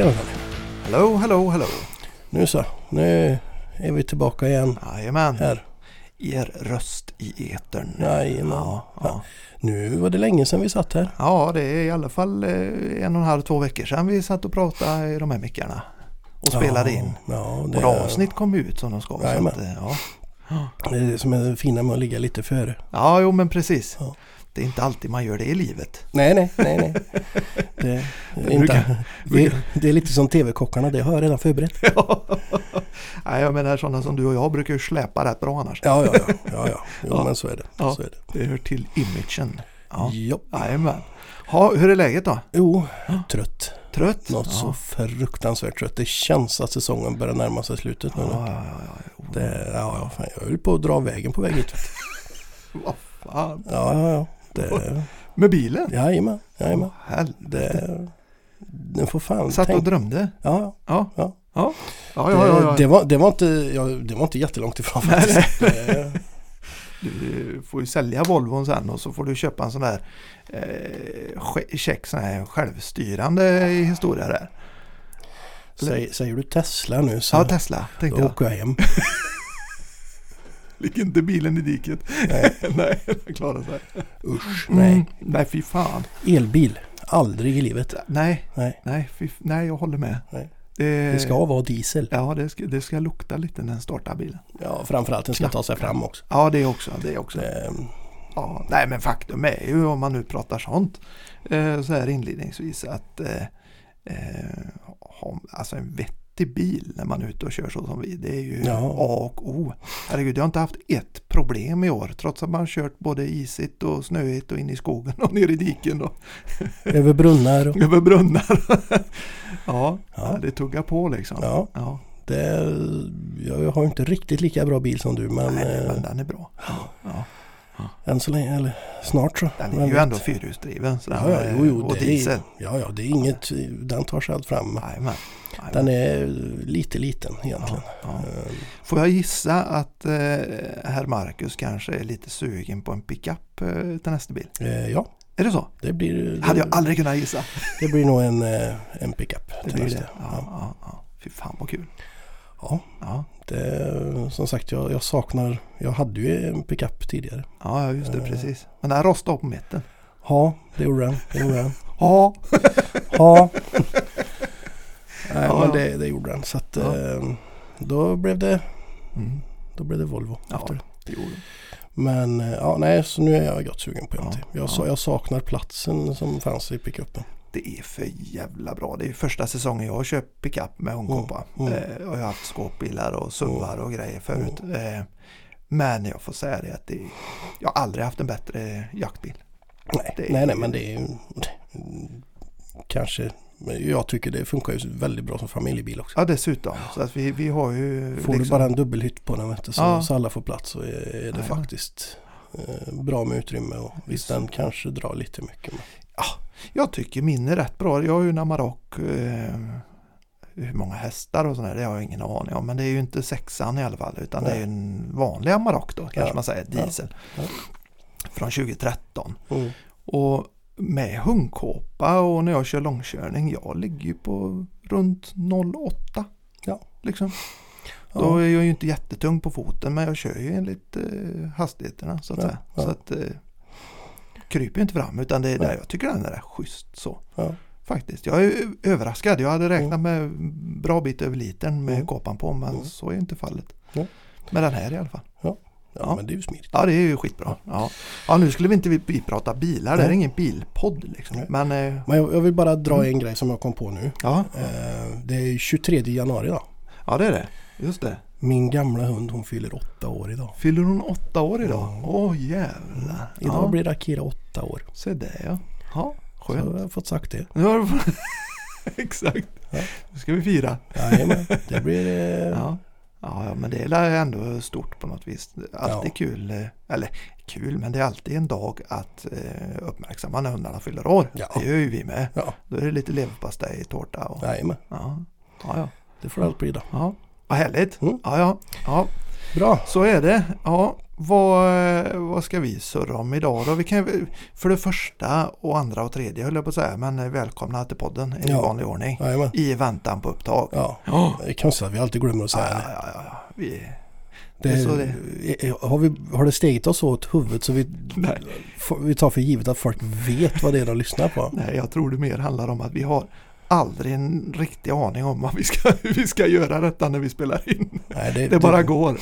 Tjena Danny. Hello, hello, hello. Nu så. Nu är vi tillbaka igen Jajamän. här. Er röst i etern. Jajamän. Ja, ja. Nu var det länge sedan vi satt här. ja, det är i alla fall eh, en och en halv, två veckor sedan vi satt och pratade i de här mickarna. Och spelade ja, in. Ja, det, avsnitt kom ut som de ska. Så Jajamän. att, eh, ja. det är det som är det fina med att ligga lite före. ja, jo men precis. Ja. Det är inte alltid man gör det i livet. Nej, nej, nej, nej. Det, det, är, inte, det, det är lite som TV-kockarna, det har jag redan förberett. Nej, jag menar sådana som du och jag brukar ju släpa rätt bra annars. Ja, ja, ja. ja, ja. Jo, Ja. men så är det. Ja. Så är det. Det hör till imagen. Ja. Jajamän. Ha, hur är läget då? jo, trött. Trött? Något ja. så fruktansvärt trött. Det känns att säsongen börjar närma sig slutet nu. Ja, ja, ja, ja. Det, ja, ja, fan, jag höll på att dra vägen på väg hit. Vad fan. Ja, ja, ja. Det, Med bilen? jajamän, jajamän. Helvete. Det, den får fan Satt och tänka. drömde? Ja, Ja. Ja. Ja. Ja, ja, ja. Det, det, var, det, var inte, ja, det var inte jättelångt ifrån faktiskt. Du får ju sälja Volvon sen och så får du köpa en sån där eh, check sån här självstyrande historia där. Säg, säger du Tesla nu så Ja, Tesla tänkte då jag. åker jag hem. Ligger inte bilen i diket? Nej, Nej, den klarar sig. usch, Mm. nej. Nej, fy fan. Elbil, aldrig i livet. Nej, Nej, nej, fy, nej jag håller med. Nej. Det, det ska vara diesel. Ja, det ska, det ska lukta lite när den startar bilen. Ja, framförallt den ska ta sig fram också. Ja, det också. Det också. Det, Ja, nej, men faktum är ju om man nu pratar sånt eh, så här inledningsvis att eh, eh, ha, alltså en vettig bil när man är ute och kör så som vi, det är ju Ja. A och O. Herregud, jag har inte haft ett problem i år trots att man kört både isigt och snöigt och in i skogen och ner i diken och över brunnar och... över brunnar. ja, Ja. det tuggar på liksom. Ja, Ja, det, jag har inte riktigt lika bra bil som du men, nej, eh, men den är bra. Ja, än så länge, eller snart så. den är ju vet. ändå fyrhjulsdriven Ja, ja, jo, jo, och det diesel. Är, ja, ja, det är inget, den tar sig allt fram. Jajamän. Den är lite liten egentligen. Ja, ja. Får jag gissa att eh, herr Marcus kanske är lite sugen på en pickup eh, till nästa bil? Eh, ja, Är det så? det blir, det, hade jag aldrig kunnat gissa. det blir nog en, eh, en pickup. Det till blir nästa. det. Ja, ja, ja. Fy fan vad kul. Ja, Ja, det, som sagt jag, jag saknar, jag hade ju en pickup tidigare. ja just det, Eh. precis. Men den rostade på mitten. Ja, det gjorde den. Det gjorde den. Ja, Ja. Nej, Ja, men det, det gjorde den. Så att, Ja. eh, då, blev det, mm. då blev det Volvo. ja efter det. det gjorde den. Men eh, ja, nej, så nu är jag gott sugen på en Ja. Jag, ja. jag saknar platsen som fanns i pickupen. Det är för jävla bra. Det är första säsongen jag har köpt pickup med hundkåpa. Mm, Eh, och jag har haft skåpbilar och SUVar och grejer förut. Eh, men jag får säga det att det, jag har aldrig haft en bättre jaktbil. Nej, är- nej, nej, men det är mm, kanske, jag tycker det funkar ju väldigt bra som familjebil också. Ja dessutom. Så att vi, vi har ju... Får du bara en dubbelhytt på den vet du, så, Ja. så alla får plats så är det Jajamän. faktiskt eh, bra med utrymme och visst den kanske drar lite mycket. Men, Jag tycker min är rätt bra. Jag har ju en Amarok. Eh, hur många hästar och sådär, det har jag ingen aning om. Men det är ju inte sexan i alla fall. Utan det är Nej. en vanlig Amarok då, kanske Ja. man säger. Diesel. Ja. Från 2013. mm. Och med hundkåpa och när jag kör långkörning, jag ligger ju på runt 0,8. Ja. Liksom. ja. Då är jag ju inte jättetung på foten men jag kör ju enligt eh, hastigheterna så att Ja, säga. ja. Så att eh, kryper inte fram utan det Nej. jag tycker den är schysst så. Ja. Faktiskt. Jag är överraskad. Jag hade räknat med bra bit över litern med Mm. kåpan på men Mm. så är inte fallet. Ja. Med den här i alla fall. Ja, Ja. men det är ju smidigt. Ja det är ju skitbra. Ja, ja nu skulle vi inte vi, prata bilar. Det här är ingen bilpodd liksom. Nej. Men eh, Men jag, jag vill bara dra Mm. en grej som jag kom på nu. ja, Eh, det är 23 januari idag. ja det är det. Just det. Min gamla hund hon fyller åtta år idag. Fyller hon åtta år idag? Åh jävlar. Idag ja, blir Akira åtta år. Se det ja. Ja, Så skönt. jag har fått sagt det. Exakt. Ja. Nu ska vi fira. Jajamän, det blir... Eh, Ja. Ja, ja, men det är ändå stort på något vis. Alltid Ja. kul. eh, Eller kul, men det är alltid en dag att eh, uppmärksamma när hundarna fyller år. Ja. Det gör ju vi med. Ja, Då är det lite leverpastej, tårta och... jajamän. Ja, ja. ja. Det får det allt bli då. ja. Vad härligt. Mm. Ja, ja. ja. Bra. Så är det. Ja, vad, vad ska vi surra om idag då? Vi kan, för det första och andra och tredje höll jag på att säga, men välkomna till podden i Ja. vanlig ordning. Jajamän. I väntan på upptag. Ja, det är konstigt att vi alltid glömmer att säga ja, det. ja, ja. Vi, det, det är så är- har, vi, har det stegit oss åt huvudet så vi, nej, vi tar för givet att folk vet vad det är de lyssnar på? nej, jag tror det mer handlar om att vi har aldrig en riktig aning om vad vi ska, hur vi ska göra detta när vi spelar in. Nej, Det bara går.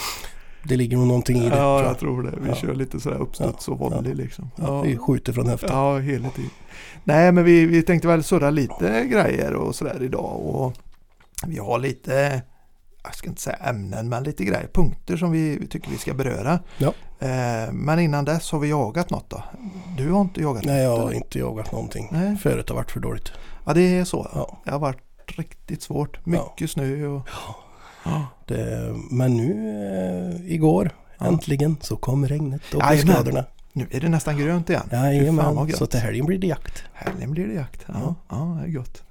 Det ligger nog någonting i det. Ja, jag jag. tror det. Vi Ja. kör lite sådär uppstuds och volley liksom. Ja, vi skjuter från höften. Ja, hela tiden. Nej, men vi, vi tänkte väl surra lite grejer och sådär idag. Och vi har lite, jag ska inte säga ämnen, men lite grejer, punkter som vi, tycker vi ska beröra. Ja. Eh, men innan dess har vi jagat något då? Du har inte jagat Nej, jag något? har eller? inte jagat någonting. Nej. Förut har varit för dåligt. Ja, det är så. Ja. Det har varit riktigt svårt. Mycket snö och... Ja. Det, men nu eh, igår Ja. äntligen så kom regnet och plusgraderna. Nu är det nästan grönt igen. Jajamän, så till helgen blir det jakt. Helgen blir det jakt. Ja, Ja. ja. det är gott.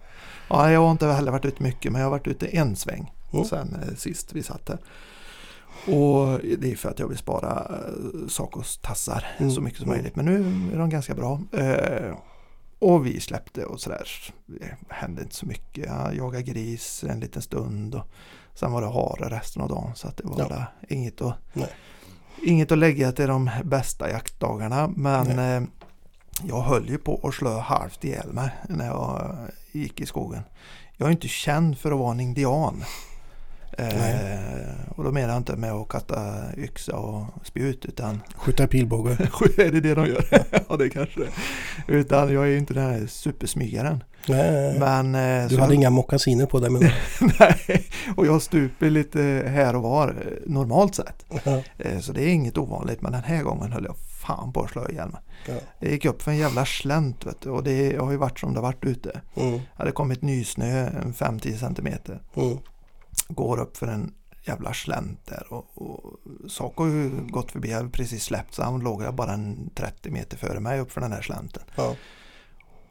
Ja, jag har inte heller varit ute mycket men jag har varit ute en sväng Mm. sen eh, sist vi satt där. Och det är för att jag vill spara eh, Sacos tassar Mm. så mycket som Mm. möjligt. Men nu är de ganska bra. Eh, och vi släppte och sådär. Det hände inte så mycket. Jag jagade gris en liten stund. Och sen var det hare resten av dagen. Så att det var Ja. inget, att, Nej. inget att lägga till de bästa jaktdagarna. Men eh, jag höll ju på att slå halvt ihjäl mig när jag gick i skogen. Jag är inte känd för att vara en indian. Eh, och då menar jag inte med att kasta yxa och spjut utan Skjuta pilbåge. är det det de gör? ja det kanske det. Utan jag är ju inte den här supersmygaren. Nej. Men, eh, Du hade jag, inga mockasiner på dig men... nej, och jag stuper lite här och var eh, normalt sett. Eh, så det är inget ovanligt men den här gången höll jag fan på att slå ihjäl mig. ja. Jag gick upp för en jävla slänt vet du, och det har ju varit som det har varit ute. Mm, Det hade kommit nysnö en 5-10 centimeter. mm. Går upp för en jävla slänt där och, och Saco har ju gått förbi, jag hade precis släppt så han låg bara en 30 meter före mig upp för den här slänten. Ja.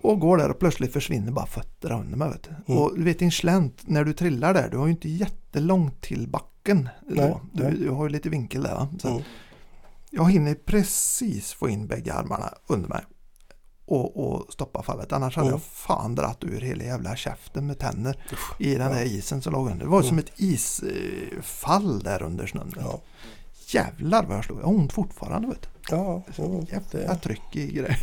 Och går där och plötsligt försvinner bara fötterna under mig. Vet du. Mm. Och du vet din slänt, när du trillar där, du har ju inte jättelångt till backen. Nej. Du, nej. du har ju lite vinkel där. Va? Så Mm. Jag hinner precis få in bägge armarna under mig och, och stoppa fallet. Annars hade Mm. jag fan dratt ur hela jävla käften med tänder Usch, i den ja. där isen som låg under. Det var Mm. som ett isfall där under snön. Ja, Jävlar vad jag slog. Jag har ont fortfarande. Vet du. ja. ja Jävla det... tryck i grejer.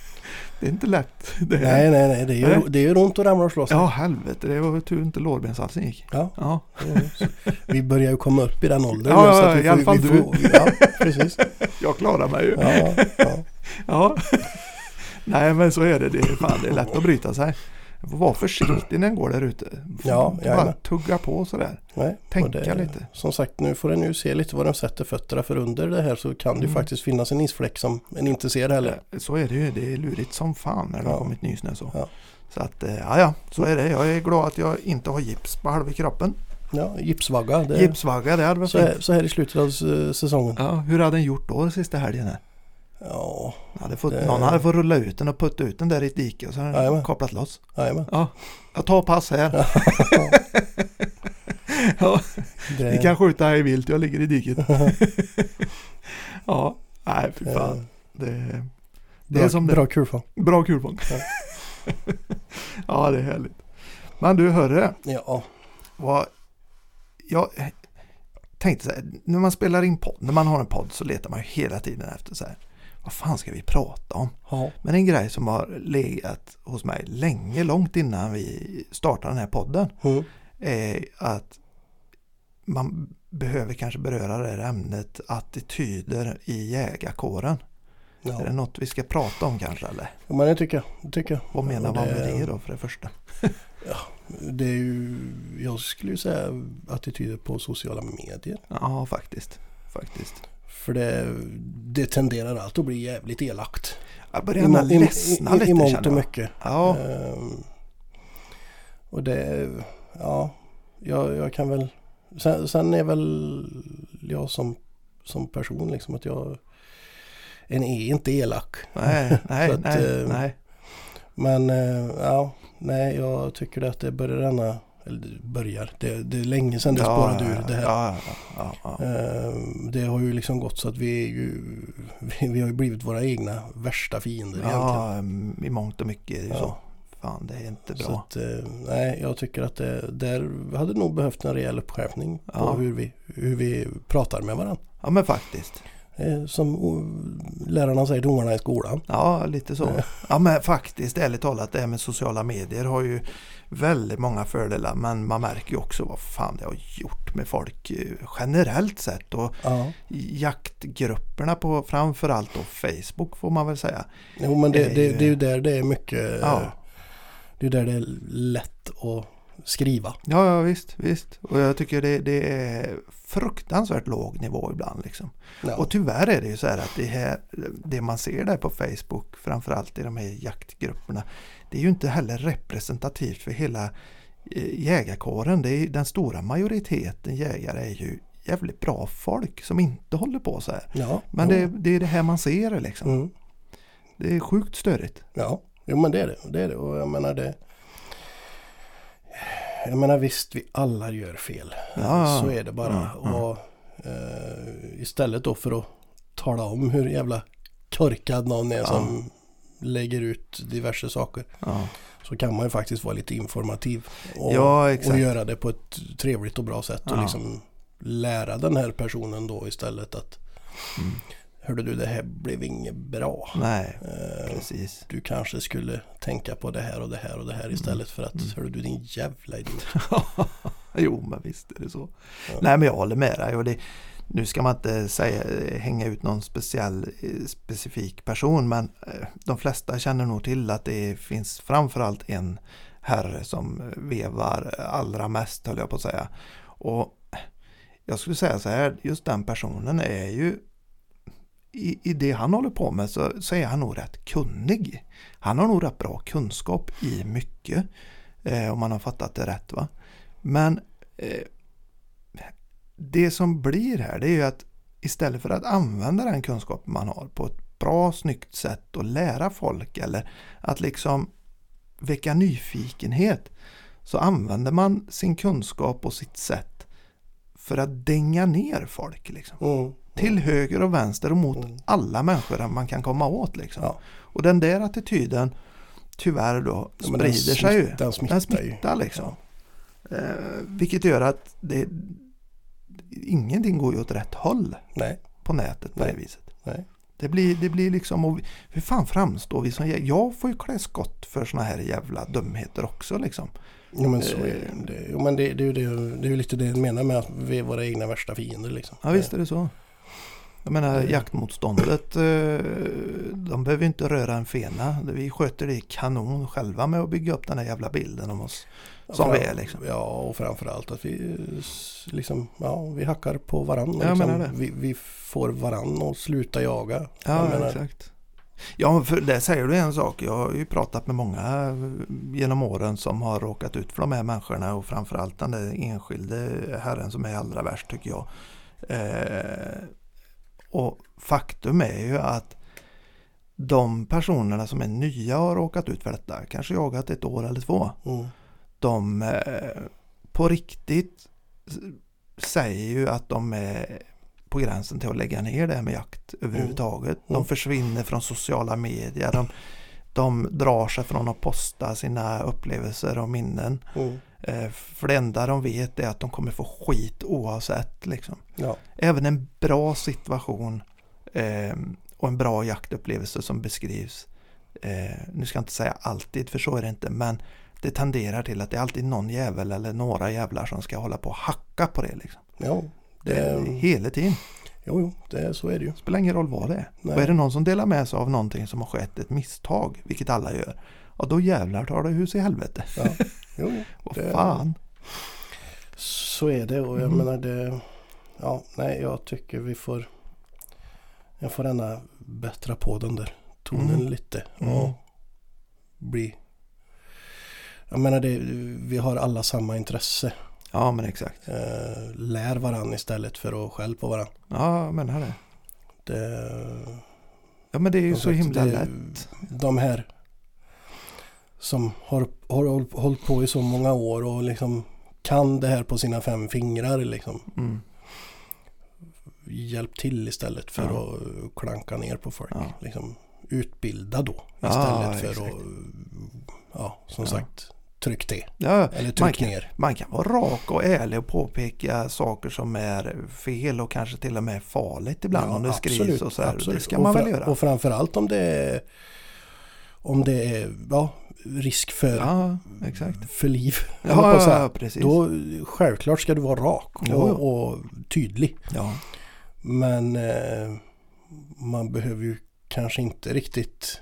det är inte lätt. Är... Nej, nej, nej. Det gör, det gör ont att ramla och slå sig. Ja, helvete. Det var tur inte lårbenshalsen gick. Ja. Ja, Vi börjar ju komma upp i den åldern. Ja, så ja, att vi i alla fall du. får- Ja, precis. jag klarar mig ju. Ja, ja. Ja. Nej, men så är det. Det är, fan, det är lätt att bryta sig. Vara försiktig när jag går där ute. Ja, bara tugga på sådär. Nej, Tänka det, lite. Som sagt, nu får den ju se lite var den sätter fötterna. För under det här så kan det Mm. faktiskt finnas en isfläck som en inte ser heller. Så är det ju. Det är lurigt som fan när det har Ja. kommit nysnö så. Ja. Så att, eh, ja, ja, så är det. Jag är glad att jag inte har gips på halva kroppen. Ja, gipsvagga. Det, Gipsvagga, det hade varit så, här, så här i slutet av säsongen. Ja, hur hade den gjort då sista helgen? Här? Ja, Hade fått, Det- Någon hade fått rulla ut den och putta ut den där i ett dike och så hade den kopplat loss. jajamän. Ja, jag tar pass här. ja, Det, ni kan skjuta här i vilt, jag ligger i diket. ja, nej fy fan. Det, det bra, är som det. bra kulfång. Bra kulfång. Ja. ja, det är härligt. Men du, hörru. Ja, Vad, jag tänkte så här, när man spelar in podd, när man har en podd så letar man ju hela tiden efter så här, vad fan ska vi prata om? ja, Men en grej som har legat hos mig länge, långt innan vi startade den här podden, mm, är att man behöver kanske beröra det här ämnet attityder i jägarkåren. Ja. Är det något vi ska prata om kanske eller? Ja, men det tycker jag. Det tycker jag. Vad menar Och man med det då för det första? Det är ju, jag skulle ju säga attityder på sociala medier. Ja, faktiskt. Faktiskt. För det, det tenderar allt att bli jävligt elakt. Jag börjar i- ledsna lite I mångt och mycket. Ja, Ehm, och det, ja, jag, jag kan väl, sen, sen är väl jag som, som person liksom att jag, en är inte elak. nej, nej, att, nej, eh, nej. Men eh, ja, nej jag tycker att det börjar ränna, eller börjar, det, det är länge sedan det spårade ur det här. Ja, ja, ja, ja. Ehm, Det har ju liksom gått så att vi är ju, vi, vi har ju blivit våra egna värsta fiender egentligen. ja i mångt och mycket är det ju Ja. så. Fan, det är inte bra. att, eh, nej, jag tycker att det där hade nog behövt en rejäl uppskärpning på Ja. hur, vi, hur vi pratar med varandra. Ja, men faktiskt. Eh, Som lärarna säger till ungarna i skolan. Ja, lite så. Nej. Ja, men faktiskt, ärligt talat, det här med sociala medier har ju väldigt många fördelar. Men man märker ju också vad fan det har gjort med folk eh, generellt sett. Och Ja. jaktgrupperna på framförallt då Facebook får man väl säga. Jo men det, är det, det är ju där det är mycket, Ja. eh, det är där det är lätt att skriva. Ja, ja visst, visst. Och jag tycker det, det är fruktansvärt låg nivå ibland liksom. Ja. Och tyvärr är det ju så här att det, här, det man ser där på Facebook, framförallt i de här jaktgrupperna, det är ju inte heller representativt för hela eh, jägarkåren. Det är, den stora majoriteten jägare är ju jävligt bra folk som inte håller på så här. ja. Men det, det är det här man ser liksom. Mm. Det är sjukt störigt. Ja, jo men det är det. det är det. Och jag menar det. Jag menar visst, vi alla gör fel. Ja, Så är det bara. Mm, mm. Och eh, istället då för att tala om hur jävla korkad någon är Ja. som lägger ut diverse saker. Ja, Så kan man ju faktiskt vara lite informativ. Och, ja och göra det på ett trevligt och bra sätt. Och Ja. liksom lära den här personen då istället att Mm. Hörde du det här blev inget bra. Nej, Eh, precis. du kanske skulle tänka på det här och det här och det här istället för att Mm. hörru du din jävla idiot. jo, men visst är det så. Ja. Nej, men jag håller med dig. Och det, nu ska man inte säga, hänga ut någon speciell, eh, specifik person, men eh, de flesta känner nog till att det finns framförallt en herre som vevar allra mest, höll jag på att säga. Och jag skulle säga så här, just den personen är ju i, i det han håller på med så, så är han nog rätt kunnig. Han har nog rätt bra kunskap i mycket. Eh, om man har fattat det rätt va. Men eh, det som blir här det är ju att istället för att använda den kunskapen man har på ett bra snyggt sätt och lära folk eller att liksom väcka nyfikenhet så använder man sin kunskap och sitt sätt för att dänga ner folk. Liksom. Mm. Till höger och vänster och mot Mm. alla människor man kan komma åt. Liksom. Ja. Och den där attityden tyvärr då Ja, men den sprider sig ju. Den smittar, Den smittar ju. liksom. Eh, vilket gör att det, ingenting går ju åt rätt håll Nej, på nätet på Nej. det viset. nej. Det blir, det blir liksom, och vi- hur fan framstår vi som Jag får ju klä skott för såna här jävla dumheter också liksom. Jo men så är Eh. det. Jo, men det, det, det, det är ju lite det jag menar med att vi är våra egna värsta fiender liksom. Ja visst är det så. Jag menar Mm. jaktmotståndet, eh, de behöver ju inte röra en fena. Vi sköter det kanon själva med att bygga upp den här jävla bilden om oss. som Fram- vi är, liksom. Ja och framförallt att vi eh, liksom, ja vi hackar på varandra. Jag liksom. menar det. Vi, vi får varann att sluta jaga. Jag Ja, menar, exakt. Ja, för det säger du en sak. Jag har ju pratat med många eh, genom åren som har råkat ut för de här människorna och framförallt den där enskilde herren som är allra värst tycker jag. Eh, och faktum är ju att de personerna som är nya och har råkat ut för detta, kanske jagat ett år eller två, Mm. de eh, på riktigt säger ju att de är på gränsen till att lägga ner det här med jakt överhuvudtaget. De Mm. försvinner från sociala medier. De, de drar sig från att posta sina upplevelser och minnen. Mm. Eh, för det enda de vet är att de kommer få skit oavsett. Liksom. Ja. Även en bra situation eh, och en bra jaktupplevelse som beskrivs. Eh, nu ska jag inte säga alltid, för så är det inte, men det tenderar till att det är alltid någon jävel eller några jävlar som ska hålla på och hacka på det. Liksom. ja. Det Det, är hela tiden. Jo, jo, det, så är det ju. Spelar ingen roll vad det är. Nej. Och är det någon som delar med sig av någonting som har skett, ett misstag, vilket alla gör. Ja då jävlar tar det hus i helvete. Ja. Jo, Vad det- fan. så är det och jag Mm. menar det... Ja, nej, jag tycker vi får... Jag får gärna bättra på den där tonen Mm. lite Mm. och bli... Jag menar det, vi har alla samma intresse. Ja men exakt. Eh, lär varann istället för att skäll på varann. Ja jag menar det. Det, Ja men det är ju så himla lätt. De här som har, har håll- hållit på i så många år och liksom kan det här på sina fem fingrar liksom. Mm. Hjälp till istället för Ja. att klanka ner på folk. Ja. Liksom, utbilda då Ja, istället för exakt. att, ja som Ja. sagt, tryck. Ja, Eller man tryck kan, ner. man kan vara rak och ärlig och påpeka saker som är fel och kanske till och med farligt ibland Ja, om det skrivs absolut, och så här. absolut. Det ska och man väl göra. Och framförallt om det är om det är ja, risk för, Ja, för liv. Ja, ja, precis. Då självklart ska du vara rak och, och tydlig. Ja. Men eh, man behöver ju kanske inte riktigt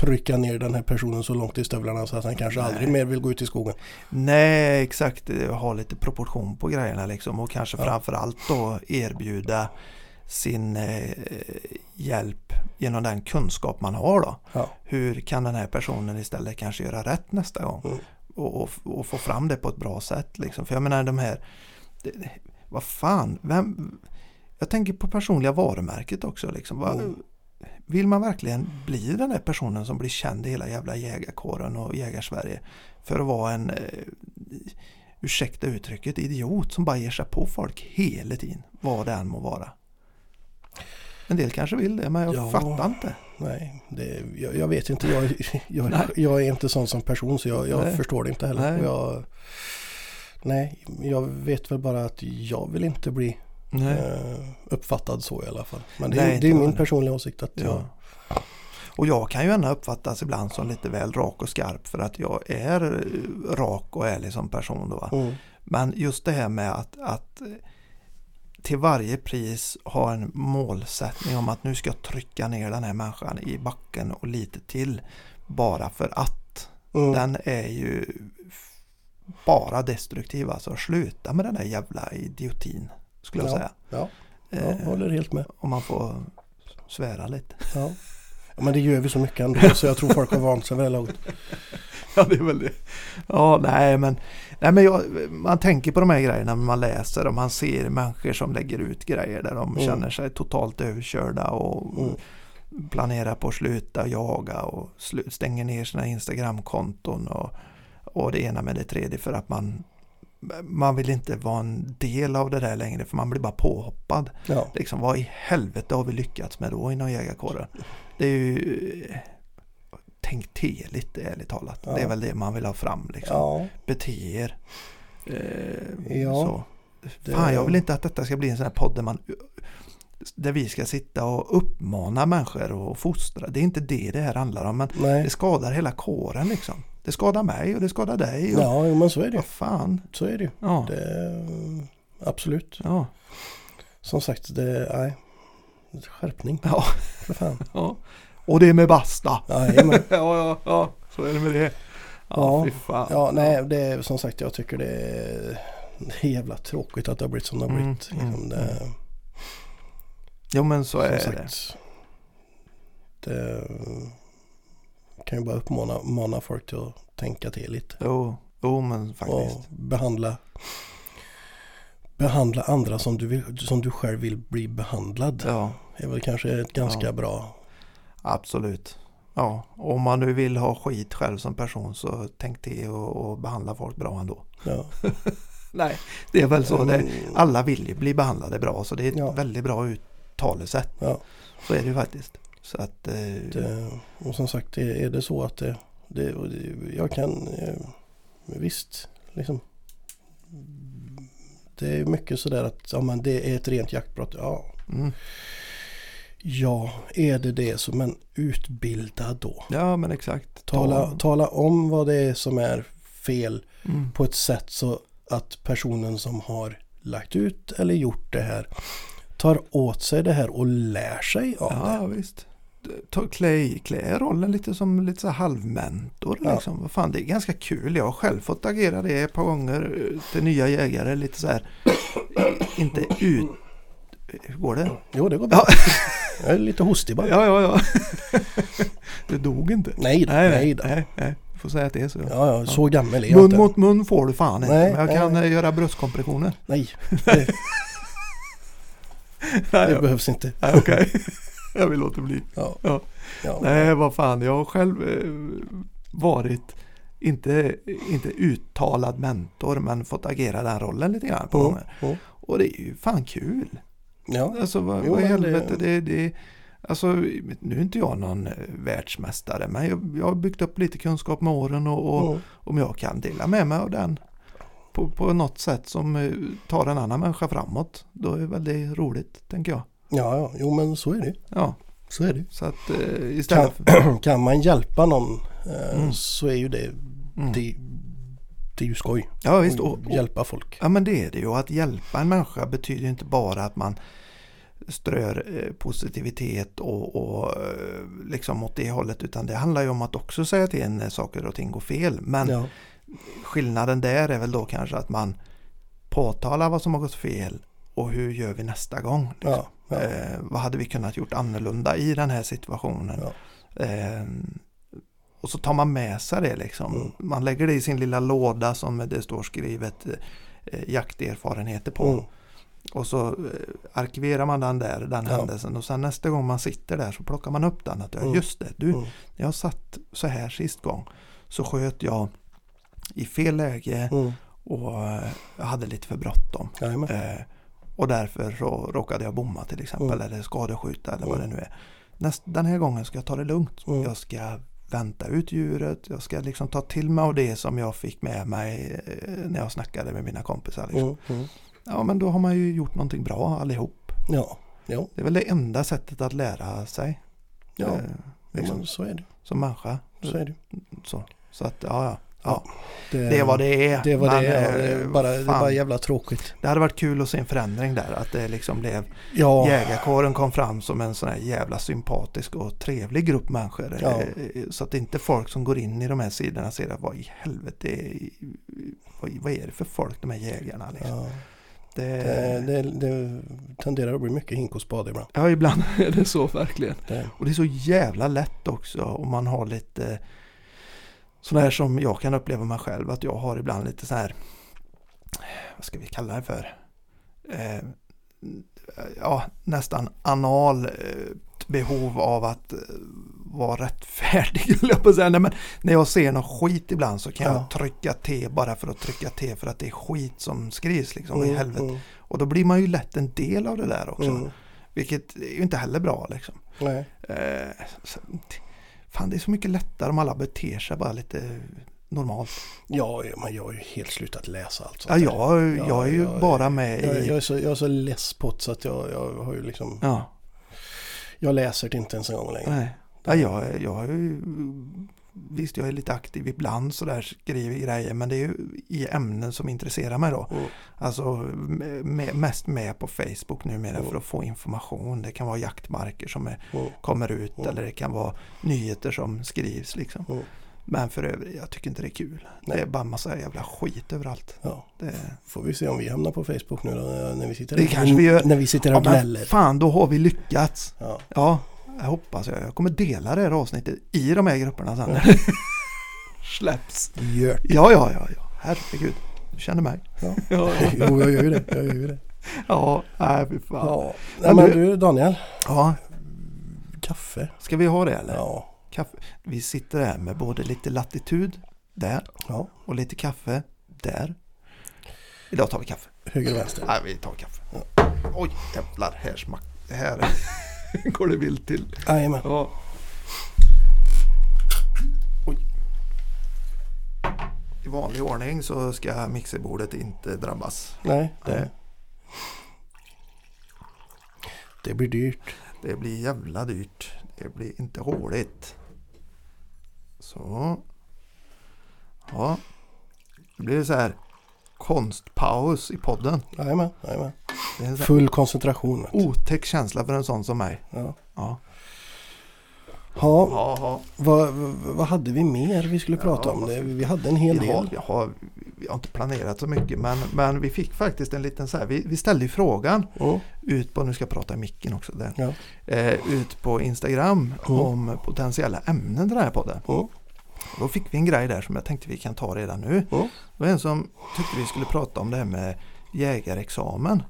trycka ner den här personen så långt i stövlarna så att han kanske Nej. aldrig mer vill gå ut i skogen. Nej, exakt. Ha lite proportion på grejerna liksom och kanske Ja. framförallt då erbjuda sin eh, hjälp genom den kunskap man har då. Ja. Hur kan den här personen istället kanske göra rätt nästa gång? Mm. Och, och, och få fram det på ett bra sätt liksom. För jag menar de här, det, vad fan, vem, jag tänker på personliga varumärket också liksom. Vad, Mm. Vill man verkligen bli den där personen som blir känd i hela jävla jägarkåren och jägarsverige för att vara en, eh, ursäkta uttrycket, idiot som bara ger sig på folk hela tiden, vad det än må vara. En del kanske vill det, men jag Ja. fattar inte. Nej, det, jag, jag vet inte. Jag, jag, jag är inte sån som person så jag, förstår det inte heller. Nej. Jag, nej, jag vet väl bara att jag vill inte bli eh, uppfattad så i alla fall. Men det, Nej, är- det är min personliga åsikt att. Ja. Och jag kan ju ändå uppfattas ibland som lite väl rak och skarp för att jag är rak och ärlig som person. Då. Mm, Men just det här med att, att till varje pris ha en målsättning om att nu ska jag trycka ner den här människan i backen och lite till bara för att. mm, Den är ju bara destruktiv alltså. Sluta med den där jävla idiotin skulle jag Ja. säga. ja, Eh, jag håller helt med. Om man får svära lite. Ja. Ja, Men det gör vi så mycket ändå så jag tror folk har vant sig här laget. Ja, det är väl det. Ja, nej men, nej, men jag, man tänker på de här grejerna när man läser och man ser människor som lägger ut grejer där de Mm. känner sig totalt överkörda och Mm. planerar på att sluta jaga och stänger ner sina Instagramkonton och, och det ena med det tredje för att man man vill inte vara en del av det där längre för man blir bara påhoppad. Ja, Liksom, vad i helvete har vi lyckats med då inom jägarkåren? Det är ju Tänk till lite ärligt talat. Ja. Det är väl det man vill ha fram. Liksom. ja, Bete er. Eh, Ja, så. det- Fan, jag vill inte att detta ska bli en sån här podd där man där vi ska sitta och uppmana människor och fostra. Det är inte det det här handlar om. Men nej. det skadar hela kåren liksom. Det skadar mig och det skadar dig. Och, Ja, men så är det. Vad fan. Så är det ju. Ja. Det, absolut. Ja. Som sagt, det nej. Skärpning, Ja. för fan. ja. Och det är med basta. Jajamän. ja, ja, ja. Så är det med det. Ja, Ja. Ja, nej, det är som sagt, jag tycker det är, det är jävla tråkigt att det har blivit som det har Mm, blivit. mm, Liksom det, Jo, men så är som det. sagt, det kan ju bara uppmana mana folk till att tänka till lite. Jo, jo men faktiskt. Och behandla behandla andra som du, vill, som du själv vill bli behandlad. Ja, är väl kanske ett ganska Ja. bra. absolut. Ja, om man nu vill ha skit själv som person så tänk till och, och behandla folk bra ändå. Ja. Nej, det är väl så. Det, Mm, alla vill ju bli behandlade bra så det är ett Ja. väldigt bra uttalesätt. Ja. Så är det ju faktiskt. Så att, eh, det, och som sagt, är, det så att det, det, det jag kan eh, visst liksom det är mycket sådär att ja, men det är ett rent jaktbrott. Ja, mm, ja är det det så men utbilda då. ja men exakt. Ta- Tala, tala om vad det är som är fel Mm, på ett sätt så att personen som har lagt ut eller gjort det här tar åt sig det här och lär sig av det. Ja, visst. Ta, klä, klä rollen lite som lite så halvmentor. Ja. Liksom. Fan, det är ganska kul. Jag har själv fått agera det ett par gånger eh, till nya jägare. Lite så här, inte ut... Hur går det? Jo, det går bra. Ja. Jag är lite hostig bara. Ja, ja, ja. Det dog inte. Nej, då, Nej, nej, då. nej, nej. Du får säga att det är så. Ja, ja, så gammal är jag Mun inte. mot mun får du fan inte. Nej, men jag kan nej. eh, göra bröstkompressioner. Nej, det, det behövs inte. nej, okej. Jag vill låta bli. Ja. Ja. Ja. Nej, vad fan. Jag har själv eh, varit, inte, inte uttalad mentor, men fått agera den rollen lite grann på Mm, gånger. mm. Och det är ju fan kul. Ja, Alltså vad, Jo, vad i helvete. Det, det, alltså, nu är inte jag någon eh, världsmästare, men jag, jag har byggt upp lite kunskap med åren och, och mm. om jag kan dela med mig av den på, på något sätt som eh, tar en annan människa framåt, då är väl det roligt, tänker jag. Ja, ja, jo men så är det. Ja, Så är det. så att eh, Kan, istället för... kan man hjälpa någon eh, Mm. så är ju det, Mm. det, det är ju skoj. Ja, visst. Och, och, hjälpa folk. Ja men det är det ju. Att hjälpa en människa betyder inte bara att man strör eh, positivitet och, och eh, liksom åt det hållet utan det handlar ju om att också säga till en när saker och ting går fel. Men Ja, skillnaden där är väl då kanske att man påtalar vad som har gått fel och hur gör vi nästa gång? Liksom. ja, ja, Eh, vad hade vi kunnat gjort annorlunda i den här situationen? ja. Eh, och så tar man med sig det liksom. Mm. Man lägger det i sin lilla låda som det står skrivet eh, jakterfarenheter på. Mm. Och så eh, arkiverar man den där, den Ja. händelsen. Och sen nästa gång man sitter där så plockar man upp den. Att, Mm. just det, du, Mm. jag satt så här sist gång så sköt jag i fel läge Mm. och eh, jag hade lite för bråttom. Eh, och därför så råkade jag bomma till exempel Mm. eller skadeskjuta eller vad det Mm. nu är. Näst, den här gången ska jag ta det lugnt. Mm. Jag ska vänta ut djuret. Jag ska liksom ta till mig av det som jag fick med mig eh, när jag snackade med mina kompisar. Liksom. Mm. Mm. Ja men då har man ju gjort någonting bra allihop. Ja, jo, Det är väl det enda sättet att lära sig ja. eh, liksom, men så är det. som människa. Så är det. Så, så att ja, ja. Ja. Det, Det vad det är. Det var Men, det, ja, det, eh, bara, det bara jävla tråkigt. Det hade varit kul att se en förändring där. Att det liksom blev Ja, Jägarkåren kom fram som en sån här jävla sympatisk och trevlig grupp människor. Ja. Eh, Så att inte folk som går in i de här sidorna ser att vad i helvete, är- vad, vad är det för folk de här jägarna liksom. ja. Det, Det, det, det tenderar att bli mycket hink och spade ibland. ja, ibland är det så verkligen. Och det är så jävla lätt också om man har lite sådana här som jag kan uppleva mig själv att jag har ibland lite så här vad ska vi kalla det för? Eh, ja, nästan anal eh, behov av att eh, vara rättfärdig, jag på säga. Nej, men när jag ser någon skit ibland så kan Ja. jag trycka T bara för att trycka T för att det är skit som skrivs liksom. Vad i Mm, helvete. mm, Och då blir man ju lätt en del av det där också. mm. Vilket är ju inte heller bra liksom. Nej. Eh, så, fan det är så mycket lättare om alla beter sig bara lite normalt. Ja, ja, men jag har ju helt slutat läsa allt Ja, sånt där. jag, Ja, jag är ju jag- bara med Jag, i... jag, är så, jag är så less på det så att jag, jag har ju liksom Ja, Jag läser det inte ens en gång längre. nej. Ja, jag, jag är ju... Visst, jag är lite aktiv ibland sådär, skriver grejer, men det är ju i ämnen som intresserar mig då. Mm. Alltså med, mest med på Facebook numera Mm. för att få information. Det kan vara jaktmarker som är, Mm. kommer ut Mm. eller det kan vara nyheter som skrivs liksom. Mm. Men för övrigt, jag tycker inte det är kul. Nej. Det är bara massa jävla skit överallt. Ja. Det, Får vi se om vi hamnar på Facebook nu då när vi sitter Det här. kanske vi gör. När vi sitter här ja, och gnäller. fan, då har vi lyckats. Ja. Ja, jag hoppas jag. Jag kommer dela det här avsnittet i de här grupperna sen. Ja. Släpps. Gör Ja, ja, ja, ja. Herregud. Du känner mig. Ja. ja, Jo, jag gör ju det. Jag gör ju det. ja nej fy fan. Ja. Nej, men du- Daniel. Ja, Kaffe. ska vi ha det eller? Ja. Kaffe. Vi sitter här med både lite latitud där ja. och lite kaffe där. Idag tar vi kaffe. Höger och vänster. Nej, vi tar kaffe. Oj, jävlar. Här smack. Här går det vilt till. Jajamän. Ja. Oj. I vanlig ordning så ska mixerbordet inte drabbas. Nej. Det- Det. det blir dyrt. Det blir jävla dyrt. Det blir inte roligt. Så. Ja. Nu blir det så här konstpaus i podden. Jajamän. Jajamän. Full koncentration. vet otäck känsla för en sån som mig. Ja. Ja. Ja, Ja, ja. vad, vad hade vi mer vi skulle prata Ja, om? Det, ska- vi hade en hel del. vi, har, vi har inte planerat så mycket men, men vi fick faktiskt en liten så här, vi, vi ställde frågan Mm. ut på, nu ska jag prata i micken också, där, eh, ut på Instagram Mm. om potentiella ämnen till den här podden. Mm. Då fick vi en grej där som jag tänkte vi kan ta redan nu. Mm. Det var en som tyckte vi skulle prata om det här med jägarexamen.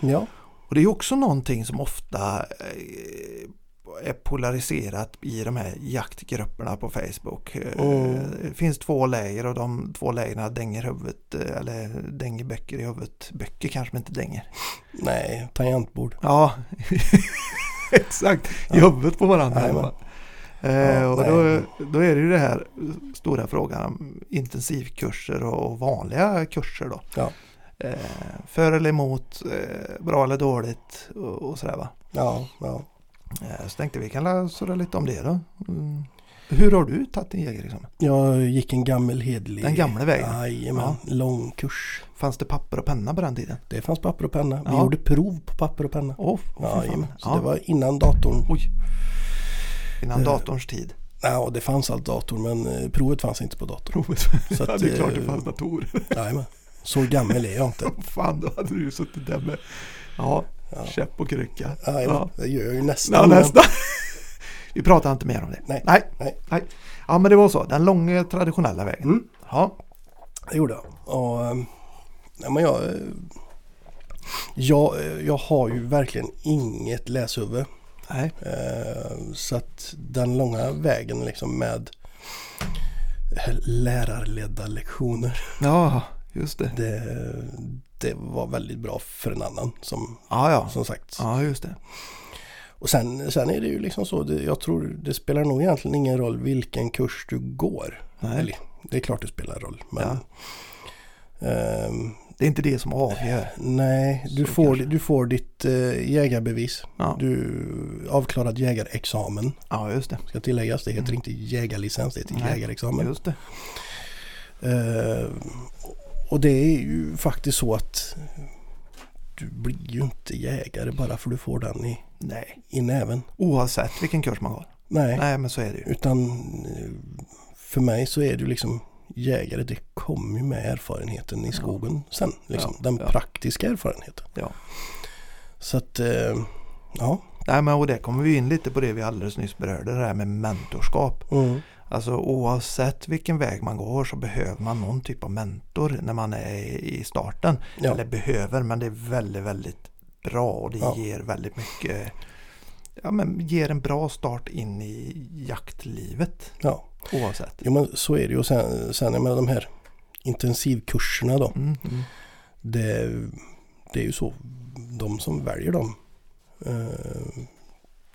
Ja. Och det är också någonting som ofta eh, är polariserat i de här jaktgrupperna på Facebook. Eh, Mm. Det finns två läger och de två lägren dänger huvudet eh, eller dänger böcker i huvudet. Böcker kanske man inte dänger. Nej, tangentbord. Ja, exakt. I huvudet på varandra. i Ja, och då, då är det ju det här stora frågan om intensivkurser och vanliga kurser då. Ja. Eh, för eller emot, eh, bra eller dåligt och, sådär va. Ja, ja. Eh, så tänkte vi kan surra lite om det då. Mm. Hur har du tagit din jägarexamen? Jag gick en gammal hedlig... Den gamla vägen? Jajamän, lång kurs. Fanns det papper och penna på den tiden? Det fanns papper och penna. Vi Ja. gjorde prov på papper och penna. Fan. Jajamän, så ja. det var innan datorn. Oj. Innan Eh, datorns tid. Ja, det fanns allt dator men eh, provet fanns inte på dator. Provet. Så ja, att, det är klart det eh, fanns datorer. Jajamän. Så gammal är jag inte. Fan, då hade du ju suttit där med ja, Ja. käpp och krycka. Jajamän, det gör jag ju nästan. Ja, nästan. Vi pratar inte mer om det. Nej. Nej. Nej. Nej. Ja, men det var så. Den långa traditionella vägen. Mm. Ja. Det gjorde jag. Och, eh, nej, men jag, jag, jag har ju verkligen inget läshuvud. Nej. Eh, Så att den långa vägen liksom med lärarledda lektioner. Ja, just det. Det, det var väldigt bra för en annan som, Ja, ja. som sagt. Ja, just det. Och sen, sen är det ju liksom så. Det, jag tror det spelar nog egentligen ingen roll vilken kurs du går. Nej. Eller, det är klart det spelar roll. Men, Ja. ehm, Det är inte det som avgör. nej, du Så får, kanske. du får ditt eh, jägarbevis. Ja, Du avklarad jägarexamen ja just det. ska tilläggas. Det heter Mm. inte jägarlicens, det heter Nej, jägarexamen. Just det. Eh, och det är ju faktiskt så att du blir ju inte jägare bara för du får den i, Nej. i näven. Oavsett vilken kurs man går. Nej, Nej, men så är det ju. utan eh, för mig så är det ju liksom jägare, det kommer ju med erfarenheten i skogen sen. Liksom, Ja, den ja. praktiska erfarenheten. Ja. Så att, eh, ja. Nej, men och det kommer vi in lite på det vi alldeles nyss berörde, det här med mentorskap. Mm. Alltså oavsett vilken väg man går så behöver man någon typ av mentor när man är i starten. Ja. Eller behöver, men det är väldigt, väldigt bra och det Ja. ger väldigt mycket Ja men ger en bra start in i jaktlivet ja. Oavsett. Jo men så är det ju. Och sen, sen jag menar de här intensivkurserna då. Mm, mm. Det, det är ju så. De som väljer dem. Eh,